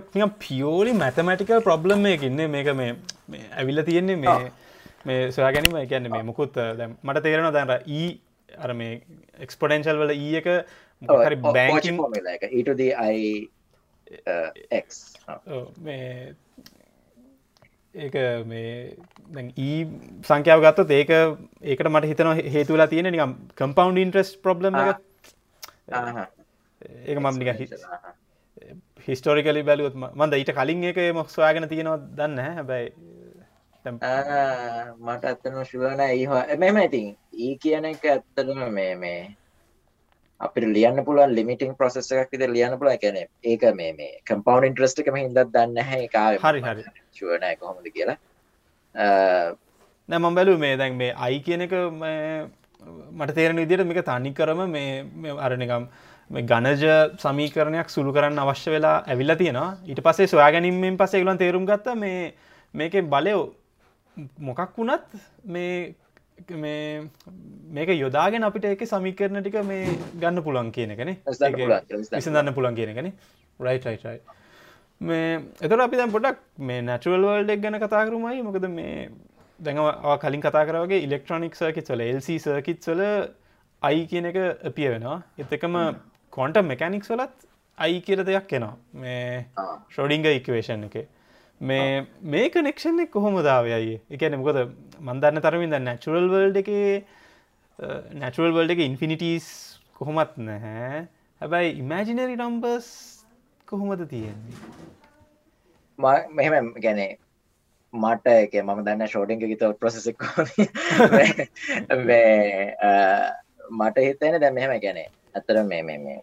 පියෝලි මැතමටිකල් ප්‍රබ්ලම් එකකින්නේ මේක මේ ඇවිල්ල තියෙන්නේ මේ මේ සොයා ගැනීම. එකන්න මේ මුකුත් මට තේරෙන දැන්ර ඊ අර මේ එක්ස්පොඩෙන්ශල් වල ඒ එක හරි බෑකින් ඊටද අයි මේ ඒක මේ ඊ සංඛ්‍යාව ගත්තත් ඒක ඒකට මට හිතන හේතුලා තියෙන නිකම් කම්පවන්් ඉන්ට්‍රස් ප්‍රබ්ලම එක ඒක මම නික හිස්ටෝරිකලි බැලුවත් මන්ද ඊට කලින් එක මොක් සොයාගෙන තියෙනවා දන්න හැබැයි මට ඇත්තනම ශුවන ඒවා එමම ඉතින්. ඒ කියන එක ඇත්තටම මේ මේ අපිට ලියන්න පුළුවන් ලිමිටිං ප්‍රසෙස් එකක් විදිහට ලියන්න පුළුවන්. කියන්නේ ඒක මේ මේ කම්පවුන්ඩ් ඉන්ට්‍රස්ට් එකම හින්දා දන්නේ නැහැ. ඒක ආවේ හරි හරි. ෂුවර් නැහැ කොහොමද කියලා. නෑ මම බැලුවේ මේ දැන් මේ i කියන එක මට තේරෙන විදිහට මේක තනි කරම මේ අර නිකම් මේ ගණජ සමීකරණයක් සුළු කරන්න අවශ්‍ය වෙලා ඇවිල්ලා තියෙනවා. ඊට පස්සේ සොයා ගැනීමෙන් පස්සේ ඒගොල්ලන් තේරුම් ගත්තා මේ මේකේ බලය මොකක් වුණත් මේ මේ මේක යොදාගෙන අපිට ඒක සමිකරන ටික මේ ගන්න පුළන් කියන එකන. විසඳන්න පුළන් කියන එකන. රයි් රයි් මේ එතට අපි දැන් පොඩක් මේ නැටුවල් වල්ඩක් ගැන කතාකරුමයි මොකද මේ දැඟවා කලින් කතා කරවගේ ඉලෙක්ට්‍රොනික් සර්කිත් වල එල්සි සර්කිත් වල අයි කියන එක අපිය වෙනවා. එත් එකම කොන්ට මෙකැනික්ස් වලත් අයි කියල දෙයක් එනවා. මේ ෂෝඩිංග ඉක්වේෂන් එක මේ මේ කනෙක්ෂන් එක කොහොම දාවයයි එකන මොකද මන්දන්න තරමින් ද නැචුරල් වල්ඩ එක නැචුරල් වල්ඩ එක ඉන්ෆිනිටස් කොහොමත් නැහැ. හැබැයි ඉමෑජිනරි නම්බස් කොහොමද තියෙන්නේ? මෙහෙම ගැනේ මට එක මම දන්න ෂෝඩිං ගිත ප්‍රසෙසක් මට හිතන දැ මෙහෙම ගැනේ ඇතර මේ මේ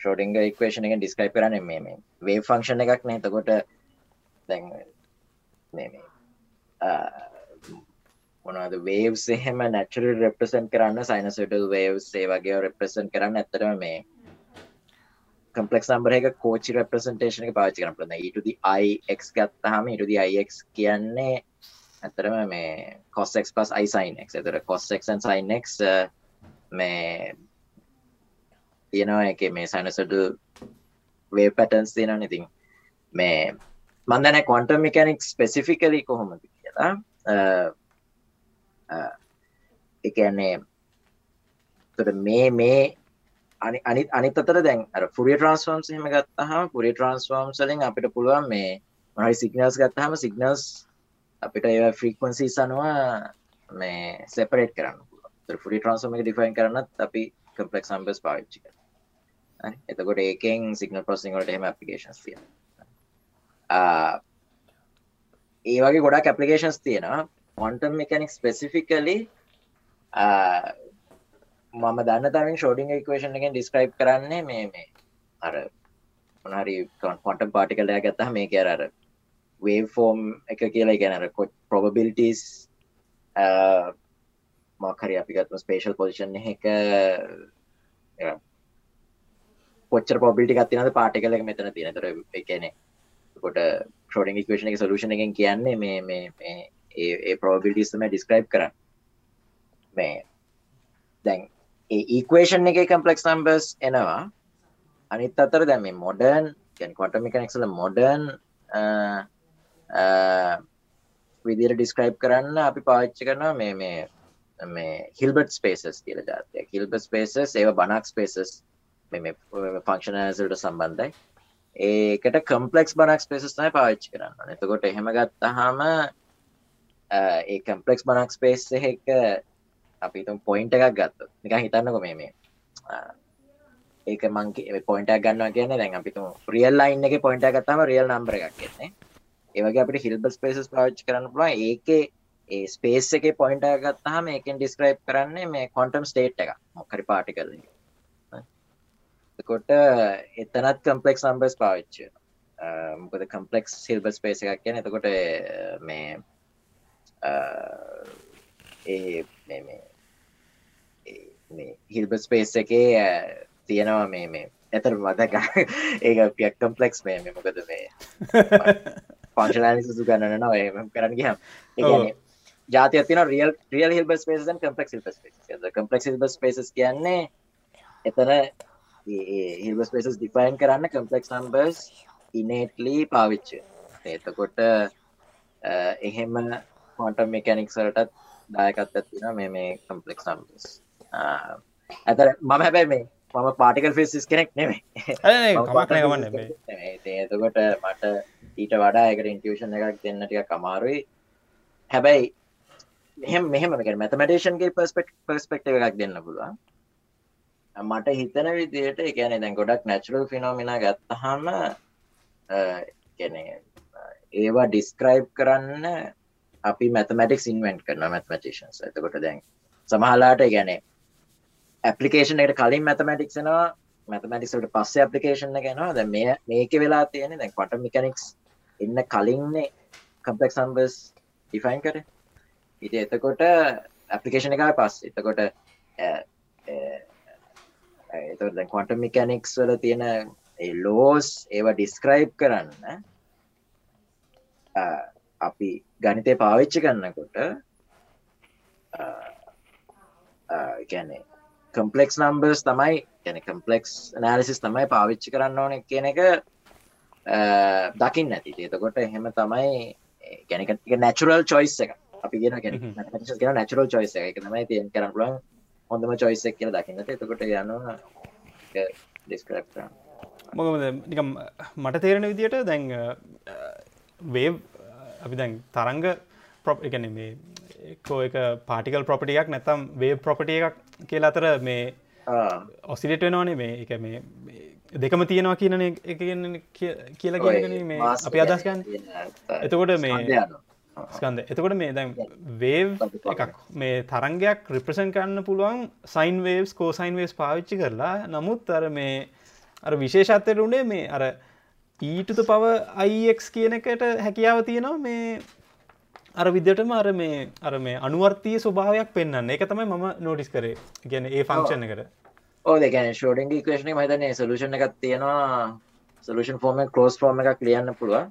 ෂෝඩිංග ඉක්වේෂන එක ඩිස්කයිප් කරන මේ වේ ෆංක්ෂණ එකක් නෑ. තකොට දැන් මොනද වේව් එහෙම නැචර රෙප්‍රසන් කරන්න සයිනසට වේව් සේ වගේ රෙප්‍රසන් කරන්න ඇතරම මේ කම්පලෙක් නම්බර එක කෝචි රෙප්‍රසන්ටේෂන එක පාචි කරන පලන ඊටද අයික් ගත්තහම ඉටද අයික් කියන්නේ ඇතරම මේ කොස්සෙක් පස් අයිසයිනෙක් එතර කොස්සෙක් සයිනෙක් මේ තියෙනවා. එක මේ සැනසට වේ පැටන්ස් තියෙන ඉතින් මේ මන්දන කොන්ට මිකැනික් ස්පෙසිෆිකලි කොහොමද කියලා එකන්නේ මේ මේ අනි අනිත් අතර දැන් ෆුරිය ට්‍රන්ස්ෆෝම් හෙම ගත්තහම පුරිය ට්‍රන්ස්ෆෝම් සලින් අපිට පුළුවන් මේ මහරි සිගනල්ස් ගත්තහම සිගනල්ස් අපිට ඒ ෆ්‍රීකන්සි සනවා මේ සෙපරේට් කරන්න ෆුරි ට්‍රන්ස්ෝම එක ඩිෆයින් කරන්නත් අපි කම්පලෙක් සම්බස් පාවිච්චි කර එතකොට ඒකෙන් සිගනල් ප්‍රසිං වලට එහෙම ඇපලිකේෂන්ස් තියෙන ඒ වගේ ගොඩක් ඇපලිකේෂන්ස් තියෙනවා. කොන්ටම් මෙකැනික් ස්පෙසිෆිකලි මම දන්න තමින් ෂෝඩිං ඉක්වේෂන් එකෙන් ඩිස්ක්‍රයිබ් කරන්නේ මේ මේ අර මොනහරි කොන්ටම් පාටිකලයක් ගත්තා මේ කියර අර වේ ෆෝම් එක කියලා. ගැනර කොච් ප්‍රොබබිලිටස් මක්හරි අපිගත්ම ස්පේෂල් පොසිෂන් එක පොච්චර පොබිටි ගත්තිනද පාටිකල එක මෙතන තියෙන. තර එකන කොට ෂෝඩිං ඉක්වේෂන එක සලූෂණ එකෙන් කියන්නේ මේ මේ ඒ ප්‍රෝබිලිටිස්ම ඩිස්ක්‍රයිබ් කරන්න. මේ දැන් ඒ ඉක්වේෂන් එක කම්පලෙක්ස් නම්බර්ස් එනවා. අනිත් අතර දැම මොඩර්න් ගැන් කොට මිකනෙක්ල මොඩර්න් විදිර ඩිස්ක්‍රයිබ් කරන්න අපි පාච්චි කරනවා මේ මේ මේ හිල්බට් ස්පේසස් කියල ජාතය හිල්බ ස්පේසස් ඒව බනක් ස්පේසස් මේ ෆංක්ෂනසල්ට සම්බන්ධයි. ඒකට කම්පලෙක්ස් බනක් ස්පේසස් නයි පාච්චි කරන්න. එතකොට එහෙම ගත්තහම ඒ කම්පලෙක්ස් බනක් ස්පේස් එක අපි පොයින්ට එකක් ගත්ත නික හිතන්නකො මේ මේ ඒක මංගේ පොයින්ට ගන්න කියන දැන් අපිතු රියල් ලයින් එක පොයින්ට ගත්තම රියල් නම්බර එකක් කියන්නේ. ඒවගේ අපිට හිල්බ ස්පේසස් පාච්චි කරන්න පුළා ඒකේ ඒ ස්පේස් එක පොයින්ට ගත්තහම ඒකෙන් ඩිස්ක්‍රයිබ් කරන්නේ මේ කොන්ටම් ස්ටේට් එක මොකරි පාටි කර කොට එතනත් කම්පලෙක්ස් නම්බර්ස් පාවිච්ච මොකද කම්පලෙක්ස් සිල්බ ස්පේස එකක් කියන එතකොට මේ ඒ හිල්බ ස්පේස් එකේ තියෙනවා මේ මේ ඇතර මතක ඒක පියක් කම්පලෙක්ස් මේ මොකද මේ පංශලානි සුසු ගන්නන නවා කරන්න ගහම් ජාතිය තින real real Hilbert spaces complex Hilbert complex Hilbert spaces කියන්නේ එතන හිල්බ ස්පේසස් ඩිෆයින් කරන්න කම්පලෙක්ස් නම්බර්ස් ඉනේටලි පාවිච්ච එතකොට එහෙම කොන්ට මෙකැනික් සරටත් දායකත් ඇතින මේ මේ කම්පලෙක් නම්බස් ඇතර මම හැබැයි මේ මම පාටිකල් ෆිසිස් කෙනෙක් නෙමේ එතකොට මට ඊට වඩා එකට ඉන්ටියෂන් එකක් දෙන්නටික කමාරුයි හැබැයි මෙහම මෙහම මැතමටේෂන්ගේ පස්පෙක් පස්පෙක්ට එකක් දෙන්න පුළුවන් මට හිතන විදියට එකන දැන් ගොඩක් නැචරල් ෆිනෝමිනා ගත්තහම ගැන ඒවා ඩිස්ක්‍රයිබ් කරන්න අපි මැතමටික් ඉන්වෙන්ට් කරන මැතමටේෂන්ස් ඇතකොට දැන් සමහලාට ගැන ඇපලිකේෂන් එකට කලින් මැතමටික්නවා මැතමටික්ට පස්ස ඇපලිකේෂන් ගැනවා ද මේ මේක වෙලා තියෙන දැන් කොට මිකනික්ස් ඉන්න කලින්නේ කම්පෙක් සම්බස් ඩිෆයින් කරේ. ඉති එතකොට ඇපලිකේෂන එක පස් එතකොට එතකොට කොන්ට මිකැනික්ස් වල තියෙන ලෝස් ඒවා ඩිස්ක්‍රයිබ් කරන්න අපි ගනිතය පාවිච්චි කරන්නකොට ගැන කම්පලෙක්ස් නම්බර්ස් තමයි ගැන කම්පලෙක්ස් නෑලිසිස් තමයි පාවිච්චි කරන්න ඕන කියන එක දකින්න ඇති. එතකොට එහෙම තමයි ගැනක නැචුරල් චොයිස් එක අපි ගෙන කියෙන නැචරල් චොයිස එක තමයි තියෙන් කරන්න පුලන් හොඳම චොයිසක් කියන දකින්නට. එතකොට යනවා ඩිස්ක්‍රප් මොකමද නිකම් මට තේරෙන විදියට දැන් වේව් අපි දැන් තරංග ප්‍රොප් එකන මේ එක්කෝ එක පාටිකල් ප්‍රොපටියක් නැතම් වේ ප්‍රොපටිය එකක් කියලා අතර මේ ඔසිලට වෙනවානේ මේ එක මේ දෙකම තියෙනවා කියන එක කියලා කියන මේ අපි අදස්කන් එතකොට මේ ස්කන්ද එතකොට මේ දැන් වේව් එකක් මේ තරංගයක් රිප්‍රසන් කරන්න පුළුවන් සයින් වේවස් කෝසයින් වේස් පාවිච්චි කරලා. නමුත් අර මේ අර විශේෂත්වයට උනේ මේ අර ඊටුත පව අයික් කියන එකට හැකියාව තියෙනවා මේ අර විදිටම අර මේ අර මේ අනුවර්තිය ස්වභාවයක් පෙන්න්න එක තමයි මම නෝටිස් කරේ. ගැන ඒ ෆංක්ෂණ එකට. ඕ දෙකැන ෂෝඩිං ක්‍රේෂණ මතන සලූෂණ එකක් තියෙනවා. සලූෂන් ෆෝර්ම කලෝස් ෆෝර්ම එකක් ලියන්න පුළුව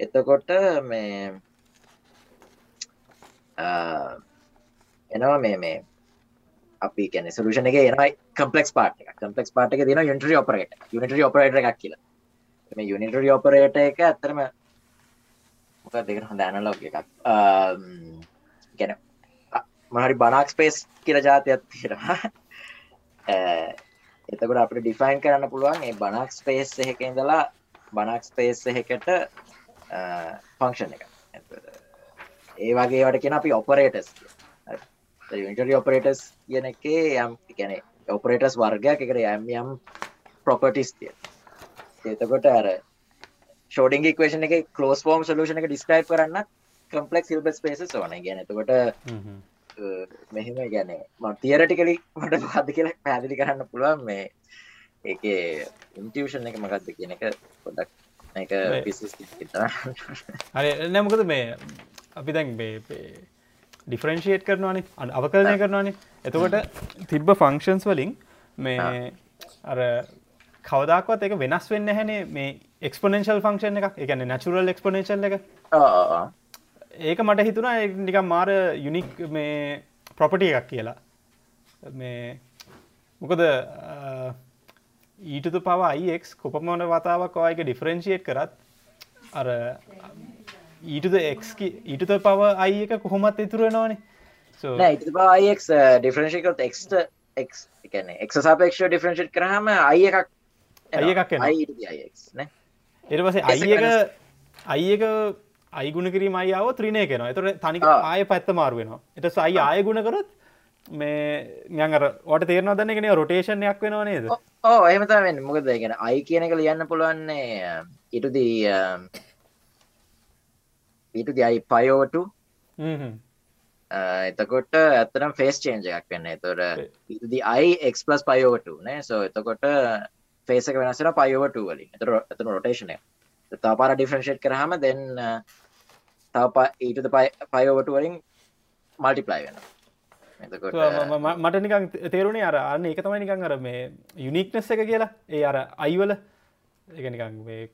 එතකොට මේ එනවා මේ මේ අපි කැන සලූෂන එක එනයි කම්පලෙක් පාට කම්පලෙක් පාට එක තින යුටරි ඔපරට යුනිටරි ඔපරට එකක් කියලා. මේ යුනිටරි ඔපරේට එක ඇත්තරම මොක දෙක හොඳ ඇනලෝග එකක්? ගැන මහරි බනක් ස්පේස් කියල ජාතියක් තියෙනවා. එතකට අපට ඩිෆයින් කරන්න පුළුවන් ඒ බනක් ස්පේස් එක ඉඳලා බනක් ස්පේස් එකට ෆංක්ෂන් එක ඒ වගේ වට කියෙන අපි ඔපරේටස් ඉටරි ඔපරේටස් කියන එකේ යම් ගැන ඔපරේටස් වර්ගයක් එකට යම් යම් ප්‍රොපටිස් තිය එතකොට අර ෂෝඩිං ක්වේෂන එක කලෝස් ෆෝම් සලූෂන එක ඩිස්ක්‍රයිප් කරන්න කම්පලෙක් සිල්බ ස්පේස ඕන. ගැන එතකොට මෙහෙම ගැන ම තියරටිකලි මට පද කියලා පැදිලි කරන්න පුළුවන් මේ ඒක ඉන්ටියෂන් එක මකක්ද කියන එක පොඩක් හරි. නැමකද මේ අපි දැන් ඩිෆරෙන්ශේට් කරනවානේ. අවකරණය කරනවානේ. එතකොට තිබ්බ ෆංක්ෂන්ස් වලින් මේ අර කවදක්වත් එක වෙනස් වෙන්න හැනේ මේ එක්ස්පොනෙන්ශල් ෆංක්ෂන් එක එකන නැචුරල් එක්ස්පොනේශල් එක. ඒක මට හිතුනා නිකම් මාර යුනික් මේ ප්‍රොපටිය එකක් කියලා. මේ මොකද ඊටතු පව අයික් කොපමන වතාවක් ඔයක ඩිෆරෙන්ශියට් කරත් අර ඊටද ඊටත පව අයි එක කොහොමත් ඉතුරුවෙනවානේ අයික් ඩිෆරෙන්ශිකල් එක්ට එක් එකන එක් සාපේක්ෂ ඩිෆරෙන්ශට් කරහම අයි එකක් අය එකක් එට පසේ අයි එක අයි එක අයිගුණ කිරීම අයාව ත්‍රීණය කෙනවා එතට තනික ආය පැත්ත මාරුවෙනවා එට සයි ආය ගුණ කරොත් මේ යඟර වට තේරන දන්න කෙන රොටේෂණයක් වෙනවා නේද? ඕ එහමතම මොකද ගෙන අයි කියන එක ලියන්න පුළුවන්නේ ඉටුදී ඊට අයි පයෝට එතකොට ඇතරම් ෆේස් චේන්ජ එකක් වෙන්න. තොර ඉදි අයි එක් ප්ලස් පයෝට නේ. සෝ එතකොට ෆේසක වෙනසෙන පයෝට වලින්. එතර එතන රොටේෂනය තාපාර ඩිෆරන්ශේට් කරහම දෙන්න තව ඊට පයෝවට වලින් මල්ටිප්ලයි වෙන මට නිකන් තේරුණේ අර අන්න එක තමයි නිකන් අර මේ යුනික්නස් එක කියලා. ඒ අර අයිවල. එක නිකන් මේ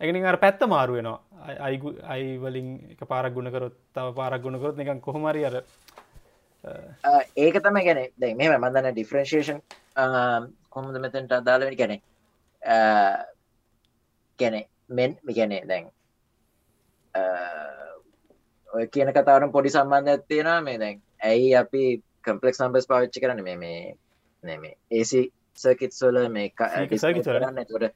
එකනින් අර පැත්ත මාරු වෙනවා. අයිගු අයිවලින් එක පාරක් ගුණකරොත් තව පාරක් ගුණකරොත් නිකන් කොහොමරි අර ඒක තම ගැන දැ මෙම මදන්න ඩිෆරන්ශේෂන් කොහොමද මෙතැන්ට අදාලවෙන ගැන ගැන මෙන් ගැනේ දැන් ඔය කියන කතාවන පොඩි සම්බන්ධ තියෙනවා මේ දැන් ඇයි අපි කම්පලෙක් සම්බස් පාවිච්චි කරන මේ නෙමේ ඒසි සර්කිත්ස්වල මේ කරන්න.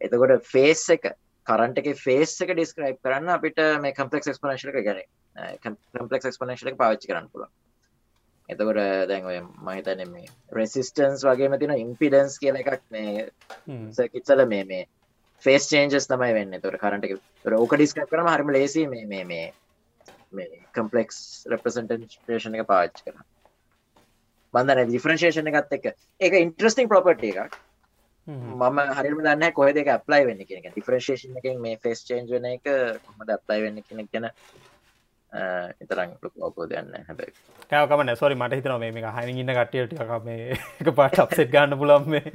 එතකොට ෆේස් එක කරන්ට එක ෆේස් එක ඩිස්ක්‍රයිප් කරන්න අපිට මේ කම්පලෙක් ක්ස්පනශල ගැන කම්පලෙක් ක්ස්පනශල පාවිච්චි කරන්න පුළ එතකොට දැන් ඔය මහිතන මේ රෙසිස්ටන්ස් වගේ තින ඉම්පිඩන්ස් කියල එකක් මේ සර්කිත්සල මේ මේ ෆේස් චේන්ජස් තමයි වෙන්න. තොර කරට ඕක ඩිස්කප් කරම හරිම ලේසි මේ මේ මේ කම්පලෙක්ස් රෙපසන්ටේෂන එක පාච්ච කර. බන්ධන ඩිෆරන්ශේෂන එකත් එක එක ඉන්ට්‍රස්ටිං ප්‍රපර්ට එකක්. මම හරිම දන්න කොහ දෙක අප්ලයි වෙන්න කියෙන ඩිෆරන්ශේෂන එක මේ ෆෙස් චේන්ජ වන එක කොමද අප්ලයි වෙන්න කෙනෙක් ගැන එතරම් ලොකෝ දන්න හැබයි. කෑකමන සොරි මට හිතන මේ හනි ඉන්න කටියට මේ එක පාට අප්සෙට් ගන්න පුලම් මේ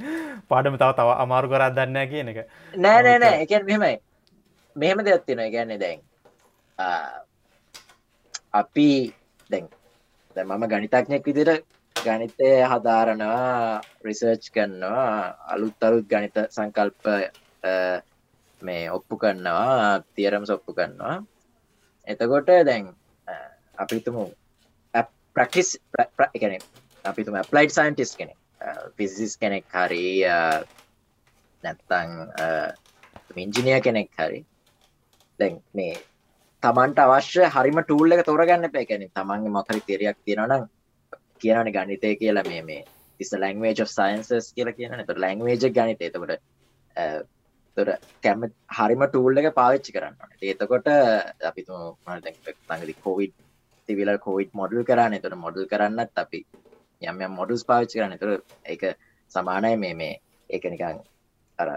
පාඩම තව තව අමාරු කරත් දන්න කියන එක. නෑ නෑ නෑ. එකන් මෙහෙමයි. මෙහෙම දෙයක් තියෙනවා. ගැන්නේ දැන් අපි දැන් මම ගනිතඥෙක් විදිට ගනිතය හදාරනවා රිසර්ච් කරනවා අලුත් අලුත් ගනිත සංකල්ප මේ ඔප්පු කරනවා තියරම් සොප්පු කරනවා. එතකොට දැන් අපිතුමු ප්‍රක්ටිස් එකන අපිතුම ප්ලයිට් සයින්ටිස් කෙනෙ ෆිසිස් කෙනෙක්. හරි නැත්තං මින්ජිනිය කෙනෙක් හරි. දැන් මේ තමන්ට අවශ්‍ය හරිම ටූල් එක තෝරගන්න පැකැන තමන්ගේ මොකරි තෙරයක් තියෙනනම් කියනන ගනිතය කියලා මේ මේ තිස ලංවේජ් සයින්සස් කියලා කියන තුර ලංවේජ ගනිත එතකොට තොර කැම හරිම ටූල් එක පාවිච්චි කරන්න ඒතකොට අපි තඟදි කොවිඩ් තිවිල කොවිඩ් මොඩල් කරන්න තුර මොඩල් කරන්නත් අපි යම් යම් මොඩල්ස් පාවිච්චි කරන්න. තුර එක සමානය මේ මේ ඒක නිකං අර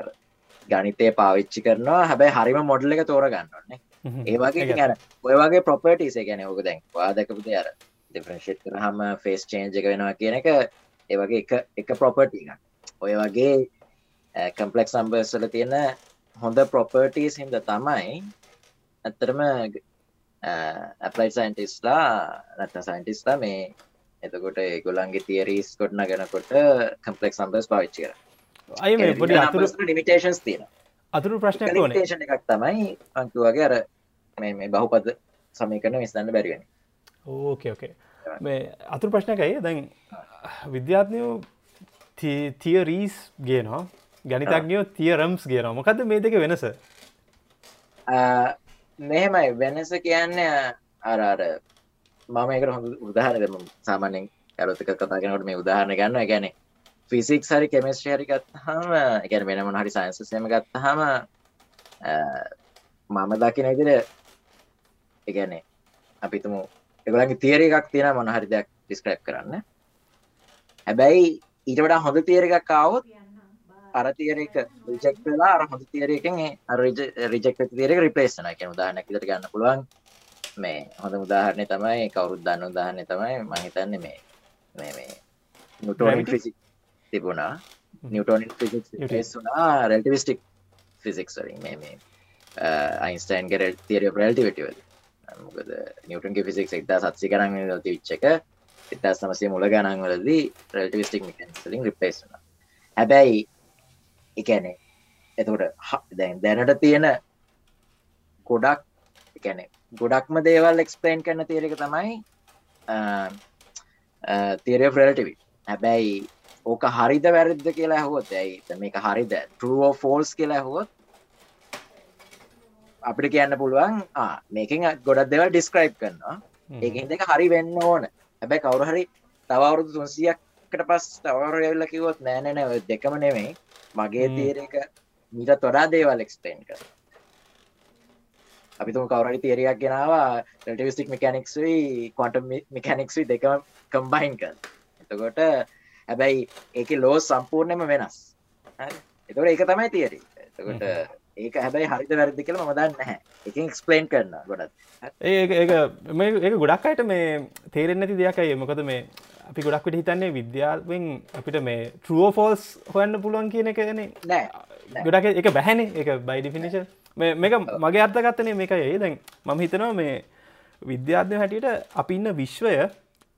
ගනිතය පාවිච්චි කරනවා. හැබැයි හරිම මොඩල් එක තෝර ගන්නන්නේ ඒවගේ ගැන ඔය වගේ ප්‍රොපර්ටිසේ ගැන ඕක දැන් වාදකපුද අර ඩිෆරන්ශේට් කරහම ෆේස් චේන්ජ එක වෙනවා කියන එක ඒවගේ එක එක ප්‍රොපර්ටි ඔය වගේ කම්පලෙක් සම්බර්සල තියෙන හොඳ ප්‍රොපර්ටස් හිද තමයි ඇත්තරම ඇපලයි සයින්ටිස්ලා නැත්ත සයින්ටිස්ලා මේ එතකොට ගොලන්ගේ තිේරීස් කොට්න ගැනකොට කම්පලෙක් සම්බර්ස් පාවිච්චි කර අය පොඩි ලිමිටේන්ස් තියෙන අතුරු ප්‍රශ්න එකක් තමයි අංකුවගේ අර මේ බහුපද සමීකරන විස්දන්න බැරිවෙන ඕකේ ඕකේ මේ අතුරු ප්‍රශ්නකයි දැන් විද්‍යාත්නයෝ තිය රීස් ගේනවා. ගනිතක්ඥයෝ තිය රම්ස් ගේනවා. මොකද මේ දෙක වෙනස? මෙහෙමයි. වෙනස කියන්න අරාර මම එකට හොඳ උදාහරනම සාමානෙන් ඇරතක කතාගෙනට මේ උදාහරණ ගන්න ගැන ෆිසික් හරි කෙමස්ට් හරි ගත්හම ගැන වෙනම හරි සයින්සසම ගත්තහම මම දකින ඉදිර එකනේ අපිතුම එගලගේ තේර එකක් තියෙන මොනහරි දෙයක් ඩිස්ක්‍රප් කරන්න. හැබැයි ඊට වඩා හොඳ තේර එකක් කාවොත් අර තේරක රිජෙක්ලා අර හොඳ තේරයකෙන් රිජෙක් තේරක රිපලේස්න එක උදාහනැකිට ගන්න පුළුවන්. මේ හොඳ උදාහරණය තමයි කවුරුත් දන්න උදාහරණය තමයි මහිතන්න මේ මේ මේ නිටෝනින් ෆිසික් තිබුණා. නිවටෝනින් ෆිසික් වුණා. රෙල්ටිවිස්ටික් ෆිසික්ස් වලින් මේ මේ අයින්ස්ටයින් ගෙරල් තේරිය ප්‍රල්ටිවිටවල් මොකද නිියටන්ගේ ෆිසික් එක්දා සත්සි කරන්න ලති විච්චක එතා සමසේ මුල ගණන්වලදී රල්ටිවිස්ටික් මිකන්ස්ලින් රිපේස් වුණ. හැබැයි එකැනෙ එතකොට දැන් දැනට තියෙන ගොඩක් එකැනෙ ගොඩක්ම දේවල් එක්ස්පලේන් කරන තේරක තමයි තේරය ප්‍රලටිවි හැබැයි ඕක හරිද වැරද්ද කියලා හොත් ඇයි? මේක හරිද? ටරුවෝ ෆෝල්ස් කියලා හොත් අපිට කියන්න පුළුවන් මේකින් ගොඩක් දෙවල් ඩිස්ක්‍රයිබ් කරනවා. ඒ දෙක හරි වෙන්න ඕන. හැබැයි කවුරු හරි තවරුදු තුන්සියක්කට පස් තවර ඇල්ල කිවොත් නෑනැන දෙකම නෙමේ මගේ තේරක මීට තොඩා දේවල් එක්ස්පේන් කර අපිතුම කවරි තේරයක් ගෙනවා රටිවිස්ටික් මෙකැනික්ස්වී කොට මිකැනික්ස්වී දෙකම කම්බයින් කර එතකොට හැබැයි ඒක ලෝ සම්පූර්ණයම වෙනස්. එතකට ඒක තමයි තේරී එතකොට ඒක හැබැයි හරිත වැරදි කියල ම දන්න හැ එක එක්ස්පලේන් කරන්න ගොඩත් ඒ ඒ ගොඩක් අයට මේ තේරෙන් නැති දෙයක්යි මොකද මේ අපි ගොඩක් විට හිතන්නේ විද්‍යාවෙන් අපිට මේ ට්‍රුවෝ ෆෝල්ස් හොයන්න පුළුවන් කියන එකනේ නෑ. ගොඩක් එක බැහැනේ. එක බයිඩිෆිනිශන් මේක මගේ අර්ථගත්තනේ මේක ඒ දැන් මම හිතනවා මේ විද්‍යාත්ය හැටියට අපි ඉන්න විශ්වය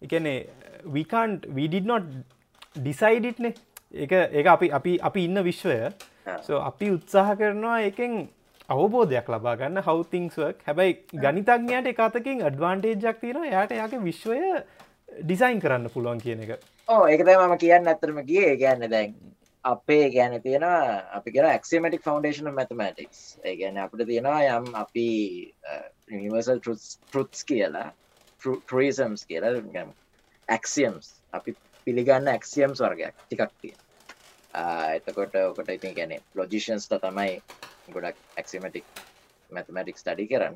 එකනේ විකන්ට විඩිනොට් ඩිසයිඩිට්නේ එක ඒ අපි අපි අපි ඉන්න විශ්වය. සෝ අපි උත්සාහ කරනවා එකෙන් අවබෝධයක් ලබා ගන්න හවතිංස්වක් හැබැයි ගනිතඥයට එකතකින් අඩ්වාන්ටේජක් තියෙන යායට යාගේ විශ්වය ඩිසයින් කරන්න පුළුවන් කියන එක. ඕ ඒකතයි මම කියන්න ඇතරම ගිය. ගැන්න දැන් අපේ ගැන තියෙනවා අපි කියෙන ඇක්සිමටික් ෆෞන්ඩේෂන මැතමටික්ස් ඒගැන අපට තියෙනවා යම් අපි නිවර්සල් ටෘත්ස් කියලා ට්‍රීසම්ස් කියලා ඇක්සියම්ස් අපි පිළිගන්න ඇක්සියම්ස් වර්ගයක් ටිකක් තිය එතකොට ඔකට ඉතින් ගැන ලොජිෂන්ස්ට තමයි ගොඩක් ඇක්සිමටික් මැතමටික් ස්ටඩි කරන්න.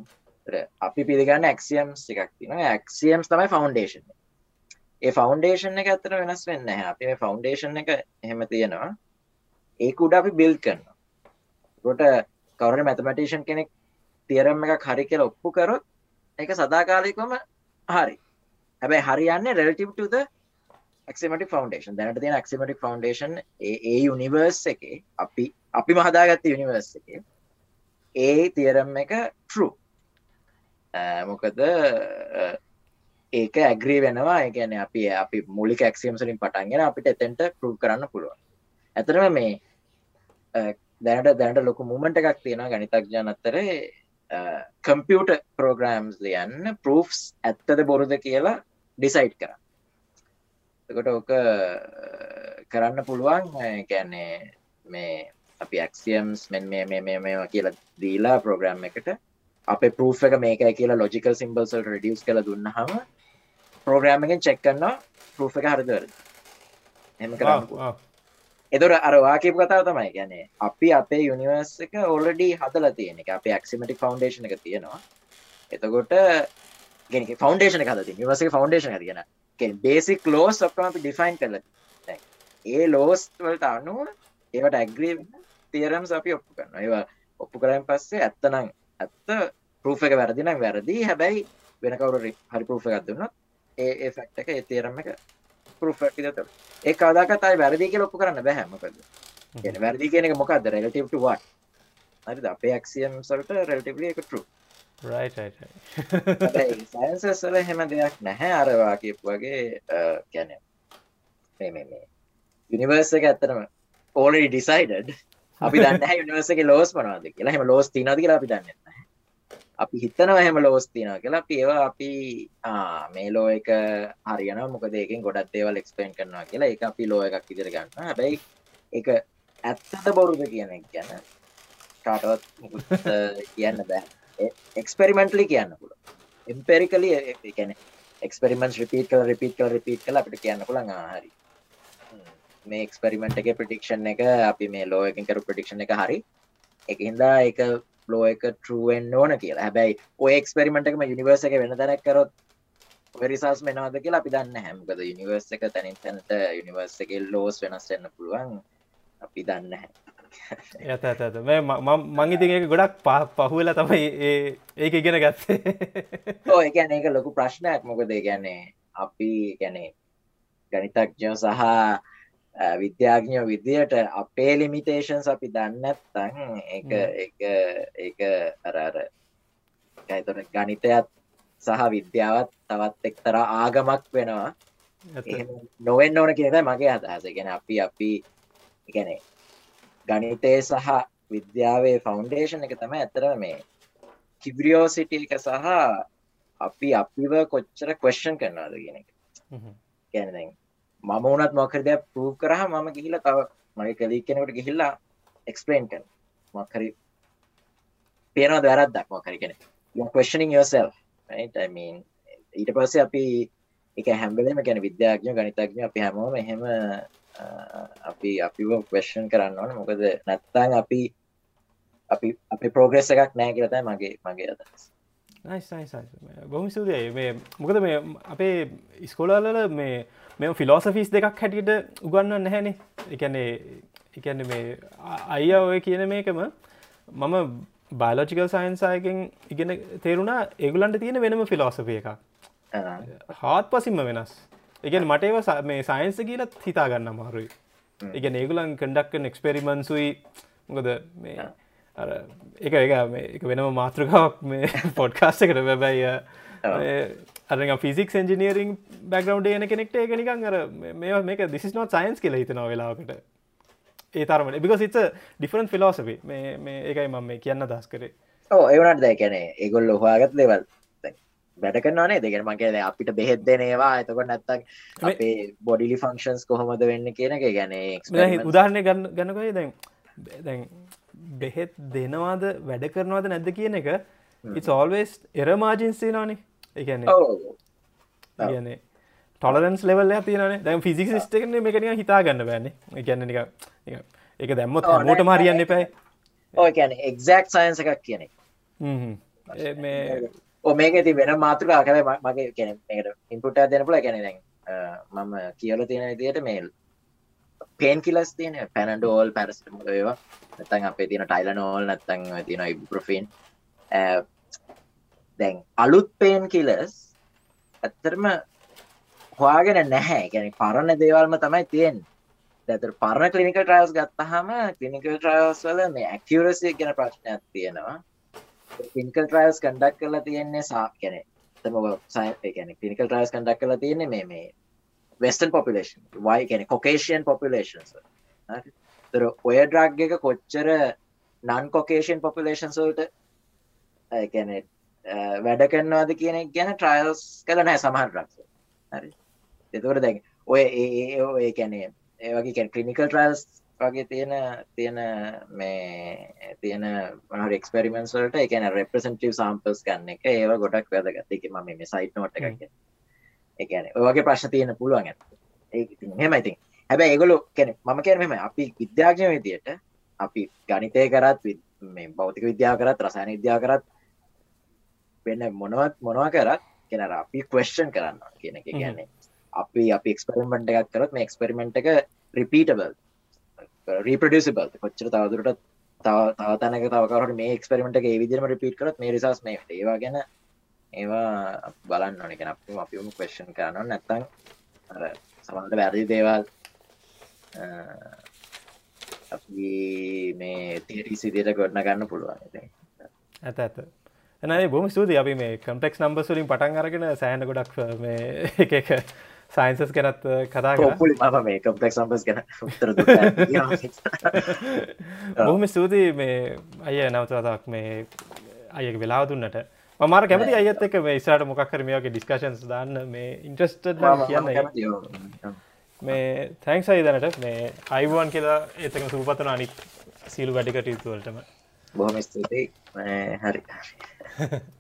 අපි පිළිගන්න ඇක්සියම්ස් එකක් තින ඇක්සියම්ස් තමයි ෆෞන්ඩේෂන් ඒ ෆෞන්ඩේෂන් එක ඇතර වෙනස් වෙන්න අපි මේ ෆෞන්ඩේෂන් එක එහෙම තියෙනවා. ඒක උඩ අපි බිල් කරනවා. කොට කවර මැතමටේෂන් කෙනෙක් තියරම් එකක් හරි කියලා ඔප්පු කරොත් එක සදාකාලිකම හරි. හැබැයි හරියන්නේ රෙල්ටිව්ටද ක්මටික් ෆෞන්ඩේෂන් දැනට තියෙන ක්මටික් ෆෞන්ඩේෂන් ඒ යුනිවර්ස් එක අපි අපි මහදාගත්ත යුනිවර්ස් එක ඒ තියරම් එක ටරු මොකද ඒක ඇග්‍රී වෙනවා. ඒගැන අපි අපි මුලික ඇක්සිම්සලින් පටන්ගෙන අපිට එතෙන්ට පරු කරන්න පුළුවන්. ඇතරම මේ දැනට දැනට ලොකු මුමට එකක් තියෙන ගනිතක්ජන අත්තරේ කම්පියුට පෝග්‍රම්ස් ලියන්න ප්‍රෝස් ඇත්තද බොරුද කියලා ඩිසයිට් කර එකොට ඕක කරන්න පුළුවන් ගැන්නේ මේ අපි ඇක්සියම්ස් මෙන් මේ මේ මේ කියලා දීලා ප්‍රෝග්‍රම් එකට. අප පරූ් එක මේක කියලා ලොජිකල් සිම්බල්සල් රඩියස් කළ දුන්න හම ප්‍රෝග්‍රෑමගෙන් චෙක් කරන්නවා පරූ් එක හරිදවර එම කරන්න එතුර අරවාකප කතාව තමයි ගැන අපි අපේ යුනිවර්ස් එක ඔල්ලඩි හදල තියෙන එක අපේ ඇක්සිමටික් ෆෞන්ඩේෂන එක තියෙනවා. එතකොට ගෙන ෆෞන්ඩේෂන හද නිවස ෆෞන්ඩේෂන තියෙන බේසික් ලෝස් ඔක්කම අපි ඩිෆයින් කරල ඒ ලෝස් වලට අනුව ඒවට ඇග්‍රී තේරම්ස් අපි ඔප්පු කරන්න ඒවා ඔප්පු කරයන් පස්සේ ඇත්තනම් ඇත්ත පරූ් එක වැරදිනම් වැරදි. හැබැයි වෙන කවුර හරි පරූ් එකක් දුන්නත් ඒ ෆක්ට එක ඒ තේරම එක පරට ඒ කාදාකතයි වැරදික ලොප්පු කරන්න බැහැමකද වැරදි කියන එක මොකක්ද රෙලටවට වට හරි අපේ ඇක්සියම් සල්ට රෙල්ටබල එකටරු සයින්සස්වල හෙම දෙයක් නැහැ අරවා කියපු වගේ ගැන යුනිවර්ස එක ඇත්තනම ඕලි ඩිසයිඩඩ් අපි දන්න යනිවර්ස එක ලෝස් පනවාද කියලා. හෙම ලෝස් තිනද කියලා අපි දන්න අපි හිතනවා එහෙම ලෝස් තියෙනවා කියලා. අපි ඒවා අපි මේ ලෝ එක හරියන මොකද ඒකින් ගොඩත් දේවල් එක්ස්පේන් කරනවා කියලා. එක අපි ලෝ එකක් ඉදිර ගන්න හැබැයි එක ඇත්තත බොරුද කියන එක ගැන කාටවත් කියන්න බෑ. එක්ස්පෙරිමෙන්ටලි කියන්න පුළ එම්පෙරිකලි එකන එක්ස්පෙරිමෙන්ස් රිපීට කල රිපීට කල රිපීට් කල අපිට කියන්න පුළන් හරි. මේ එක්ස්පෙරිමෙන්ට් එක ප්‍රටික්ෂන් එක අපි මේ ලෝ එකින් කරු ප්‍රටික්ෂන් එක හරි. එක හින්දා එක ලෝ එක ටරුවෙන් ඕන කියලා. හැබැයි ඔය එක්ස්පෙරිමෙන්ට් එකම යුනිවර්ස එක වෙන තැනක් කරොත් වෙරිසාස් මෙනවාද කියලා අපි දන්න හැමකද යුනිවර්ස එක තැනින් තැනට යුනිවර්ස එක ලෝස් වෙනස් වෙන්න පුළුවන්. අපි දන්න හැ ඇත ඇත මංගිතින් එක ගොඩක් පහ පහුවෙලා තමයි ඒක ඉගෙන ගත්තේ. ඕ එකන ඒක ලොකු ප්‍රශ්නයක්. මොකද ගැනේ අපි ගැනේ ගනිතක්ජය සහ විද්‍යාඥෝ විදියට අපේ ලිමිටේෂන්ස් අපි දන්නත්තං එක එක එක අරර ඇතොට ගනිතයත් සහ විද්‍යාවත් තවත් එක්තර ආගමක් වෙනවා. නොවෙන් ඕන කියද මගේ අදහස. ගෙන අපි අපි ගැන ගනිතය සහ විද්‍යාවේ ෆෞන්ඩේෂන් එක තම ඇතර මේ. කිබරියෝසිට එක සහ අපි අපිව කොච්චර කොස්්ෂන් කරනවාද කියන එක. ගැන මම වනත් මොකර දෙයක් පූ කරහ මම ගිහිල තව මගේ කලී කෙනකට ගිහිල්ලා එක්ස්පලේන් කන මොකරි පේනවා වැරත් දක්ම කරිගෙන right? I mean ඊට පස්සේ අපි එක හැම්බලම ගැන විද්‍යාඥ ගනිතඥ අපි හැමෝම එහෙම අපි අපිව question කරන්න ඕන. මොකද නැත්තාන් අපි අපි අපි පෝග්‍රෙස් එකක් නෑ කියලතයි මගේ මගේ අදස් බොහම සූදය මේ මොකද මේ අපේ ඉස්කෝලාලල මේ මෙ ෆිලෝසෆිස් දෙකක් හැටියට උගන්න නැහැනේ එකන්නේ එකන්න මේ අයිය ඔය කියන මේකම මම බයිලෝජිකල් සයින්සායකින් ඉගෙන තේරුණා. ඒගුලන්ට තියෙන වෙනම ෆිලෝසපිය එකක්. හාත් පසිම්ම වෙනස් ඉගෙන මටේව මේ සයින්ස කියලත් හිතාගන්න මාරුයි ඉගෙන ඒගුලන් කඩක්කන් එක්ස්පෙරිමන්සුයි මොකද මේ අර එක එක එක වෙනම මාතෘකාවක් මේ පොඩ්කාස්ට එකට. බැබැයි අර ෆිසික් එන්ජිනීරිං බැග්‍රවන්් යන කෙනෙක්ට එක නිකන් අර මේ මේක දිසිස් නොත් සයින්ස් කියල හිතනවා වෙලාකට ඒ තරමට. බිකස් ඉත ඩිෆරන් ෆිලෝසපි මේ මේ ඒකයි මම මේ කියන්න දස් කරේ. ඕ ඒවනට දැ කැනෙ ඒගොල්ල හවාගත් දෙවල් වැඩ කරනවානේ දෙගෙන මගේ අපිට බෙහෙත් දෙනවා එතකොට නැත්තක් අපේ බොඩිලි ෆංක්ෂන්ස් කොහොමද වෙන්න කියන එක. ගැන උදාහරණය ගන්න ගන්නකොයි දැන් දැන් බෙහෙත් දෙනවාද වැඩ කරනවාද නැද්ද කියන එක ඉ ඔල්වේස් එර මාජින්සේ නානේ එකන්නේ කියන්නේ ටොලරන්ස් ලෙවල් තියන දැ ෆිසික් ස්ටකන මේකන හිතා ගන්න බෑන. ගැන්න එක දැම්මත් මෝට මාරියන්න එපයි ඕ එක්සක් සයින්ස එකක් කියන මේ ඕ මේක ති වෙන මාතෘකා කර මගේ කියන ඉන්පුට දෙන පුල ගැන දැන් මම කියල තියෙන දියට මේල් පේන් කිලස් තියන පැනඩෝල් පැරස්ටම ඒවා? නැතන් අපේ තින ටයිල නෝල් නැත්තන් තින ඉබ්‍රෆීන් දැන් අලුත් පේන් කිලස් ඇත්තරම හවාගෙන නැහැ ගැන පරණ දේවල්ම තමයි තියෙන් දැතර පරණ කලිනික ට්‍රයස් ගත්තහම කලිනිකල් ට්‍රයස් වල මේ ඇක්කරසිය ගැන ප්‍රශ්නයක් තියෙනවා. පිනිකල් ට්‍රයස් කන්ඩක් කරලා තියෙන්නේ සා කැන තම සය ගැන පිනිකල් ට්‍රයස් කන්ඩක් කරලා තියෙන්නේ මේ මේ වෙස්ටන් පොපිලේෂන් වයි ගැන කොකේෂයන් පොපිලේෂන්ස් තර ඔය ඩ්‍රග් එක කොච්චර නන් කොකේෂන් පොපිලේෂන් සල්ට ගැන වැඩ කරන්නවාද කියන ගැන ට්‍රයල්ස් කළ නෑ සමහන් රක්ස හරි? එතකට දැන් ඔය ඒ ඒ කැනේ ඒවගේ කැන් ක්ලිනිකල් ට්‍රල්ස් වගේ තියෙන තියෙන මේ තියෙන මහ එක්ස්පෙරිමෙන්ස් වලට එකන රෙප්‍රසන්ටව සම්පල්ස් ගන්න එක ඒව ගොඩක් වැදගත්. එක ම මේ සයිට් නොට එක එකන ඔයගේ ප්‍රශ්න තියෙන පුළුවන් ඒ හෙමයිතින් හැබැ ඒගොලු කැන මම කැනීම අපි විද්‍යාඥ විදියට අපි ගනිතය කරත් මේ බෞතික විද්‍යා කරත් රසායන විද්‍යා කරත් වෙන්න මොනවත් මොනවා කරත් කෙනර අපි කවස්්න් කරන්න කියන එක. කියන්නේ අපි අපි එක්ස්පෙරිමෙන්ට් එකක් කරත් මේ එක්ස්පෙරිමෙන්ට් එක රිපීටබල් රීපඩියසිබල් කොච්චර තවදුරට තව තවතනක තවකරට මේ එක්ස්පෙරිමෙන්ට් එක විදිරම රිපීට කරත් මේ රිසස් මේ ඒවා ගැන ඒවා බලන්න ඕනෙක අප අපිම කවස්්න් කරන්න නැත්තං සමන්ට වැරදි දේවල් අපි මේ තේරි සිදියට ගොඩන ගන්න පුළුවන් ඇත ඇත. එනයි බොම ස්තුති අපි මේ කම්පෙක්ස් නම්බස්වලින් පටන් අරගෙන සෑන ගොඩක් මේ එක සයින්සස් ගැනත් කතා ම මේ කම්පෙක් සම්පස් ගැන බොහම ස්තුතියි මේ අය නවතතාවක් මේ අයක වෙලා දුන්නට. මර කැමති අයත් එක මේ ඉසාට මොකක්කර මේගේ ඩිස්කශන්ස් දාන්න. මේ ඉන්ට්‍රස්ට කියන්න. මේ තැන්ක්ස් අයි දැනට. මේ අයිවන් කියලා ඒතක සූපතන අනික් සීලු වැඩිකට යුතුවලටම බොහොම ස්තුතියි. හරි